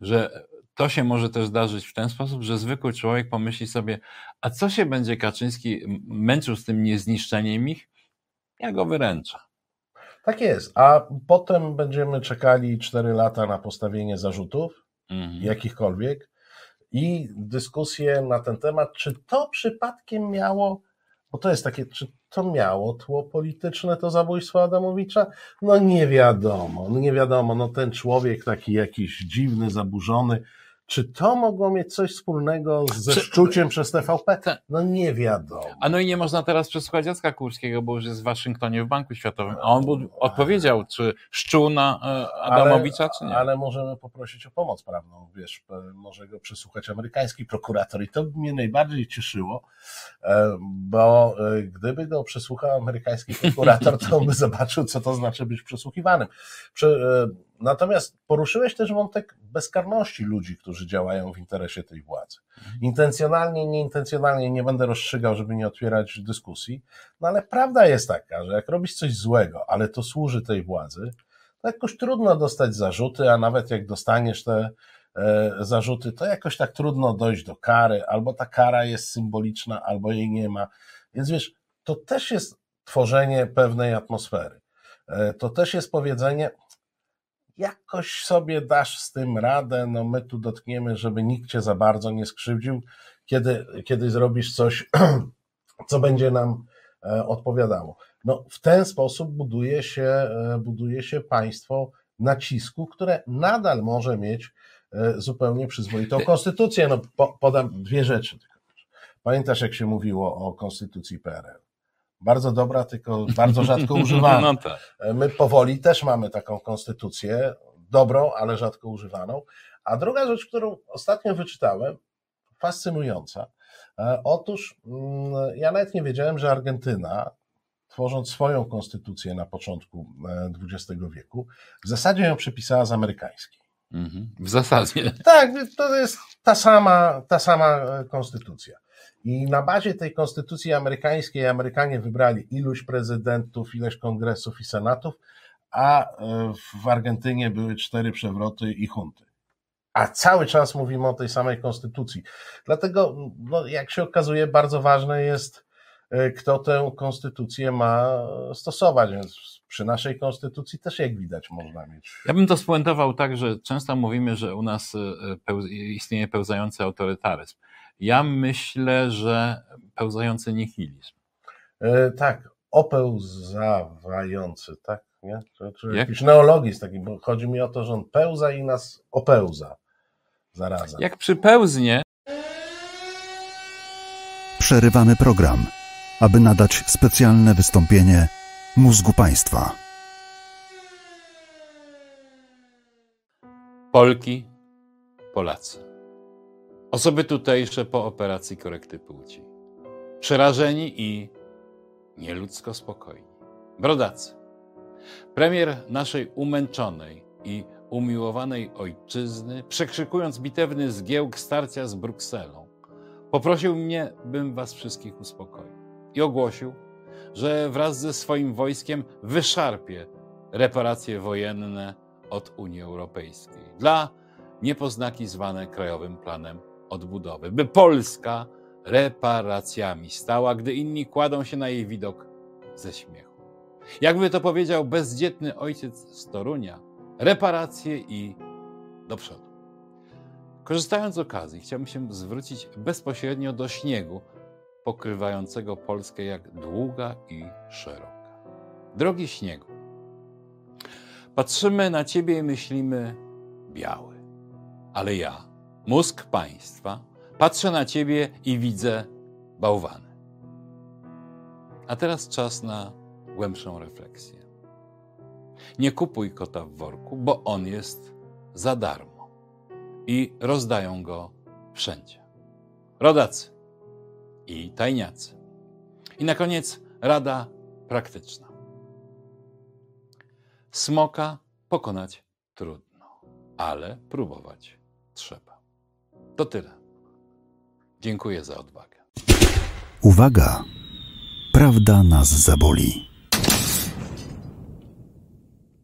że to się może też zdarzyć w ten sposób, że zwykły człowiek pomyśli sobie, a co się będzie Kaczyński męczył z tym niezniszczeniem ich? Ja go wyręczę. Tak jest. A potem będziemy czekali 4 lata na postawienie zarzutów, Mhm. jakichkolwiek, i dyskusję na ten temat, czy to przypadkiem miało, bo to jest takie, czy to miało tło polityczne, to zabójstwo Adamowicza? No nie wiadomo, no nie wiadomo, no ten człowiek taki jakiś dziwny, zaburzony, czy to mogło mieć coś wspólnego ze Czy- szczuciem przez TVP? Tak. No nie wiadomo. A no i nie można teraz przesłuchać Jacka Kurskiego, bo już jest w Waszyngtonie w Banku Światowym. A on był, odpowiedział, czy szczuł na e, Adamowicza, czy nie. Ale możemy poprosić o pomoc prawną, wiesz, e, może go przesłuchać amerykański prokurator i to by mnie najbardziej cieszyło, e, bo gdyby go przesłuchał amerykański prokurator, to on by zobaczył, co to znaczy być przesłuchiwanym. Prze- Natomiast poruszyłeś też wątek bezkarności ludzi, którzy działają w interesie tej władzy. Intencjonalnie, nieintencjonalnie nie będę rozstrzygał, żeby nie otwierać dyskusji, no ale prawda jest taka, że jak robisz coś złego, ale to służy tej władzy, to jakoś trudno dostać zarzuty, a nawet jak dostaniesz te e, zarzuty, to jakoś tak trudno dojść do kary, albo ta kara jest symboliczna, albo jej nie ma. Więc wiesz, to też jest tworzenie pewnej atmosfery. E, To też jest powiedzenie, jakoś sobie dasz z tym radę, no my tu dotkniemy, żeby nikt cię za bardzo nie skrzywdził, kiedy, kiedy zrobisz coś, co będzie nam e, odpowiadało. No, w ten sposób buduje się, e, buduje się państwo nacisku, które nadal może mieć e, zupełnie przyzwoitą konstytucję. No, po, podam dwie rzeczy. tylko. Pamiętasz, jak się mówiło o konstytucji PRL? Bardzo dobra, tylko bardzo rzadko używana. No tak. My powoli też mamy taką konstytucję, dobrą, ale rzadko używaną. A druga rzecz, którą ostatnio wyczytałem, fascynująca. E, Otóż mm, ja nawet nie wiedziałem, że Argentyna, tworząc swoją konstytucję na początku e, XX wieku, w zasadzie ją przepisała z amerykańskiej. Mhm. W zasadzie. Tak, to jest ta sama, ta sama e, konstytucja. I na bazie tej konstytucji amerykańskiej Amerykanie wybrali iluś prezydentów, ileś kongresów i senatów, a e, w Argentynie były cztery przewroty i hunty. A cały czas mówimy o tej samej konstytucji. Dlatego, no, jak się okazuje, bardzo ważne jest, e, kto tę konstytucję ma stosować. Więc przy naszej konstytucji też, jak widać, można mieć. Ja bym to spuentował tak, że często mówimy, że u nas e, istnieje pełzający autorytaryzm. Ja myślę, że pełzający nihilizm. E, tak, opełzawający, tak? Nie? Czy, czy Jak? jakiś neologizm taki, bo chodzi mi o to, że on pełza i nas opełza zarazem. Jak przypełznie, Przerywamy program, aby nadać specjalne wystąpienie mózgu państwa. Polki, Polacy. Osoby tutejsze po operacji korekty płci. Przerażeni i nieludzko spokojni. Brodacy. Premier naszej umęczonej i umiłowanej ojczyzny, przekrzykując bitewny zgiełk starcia z Brukselą, poprosił mnie, bym was wszystkich uspokoił. I ogłosił, że wraz ze swoim wojskiem wyszarpie reparacje wojenne od Unii Europejskiej dla niepoznaki zwane Krajowym Planem Odbudowy, by Polska reparacjami stała, gdy inni kładą się na jej widok ze śmiechu. Jakby to powiedział bezdzietny ojciec z Torunia, reparacje i do przodu. Korzystając z okazji, chciałbym się zwrócić bezpośrednio do śniegu pokrywającego Polskę jak długa i szeroka. Drogi śniegu, patrzymy na ciebie i myślimy biały, ale ja, mózg państwa, patrzę na ciebie i widzę bałwany. A teraz czas na głębszą refleksję. Nie kupuj kota w worku, bo on jest za darmo. i rozdają go wszędzie. Rodacy i tajniacy. I na koniec rada praktyczna. Smoka pokonać trudno, ale próbować trzeba. To tyle. Dziękuję za odwagę. Uwaga! Prawda nas zaboli.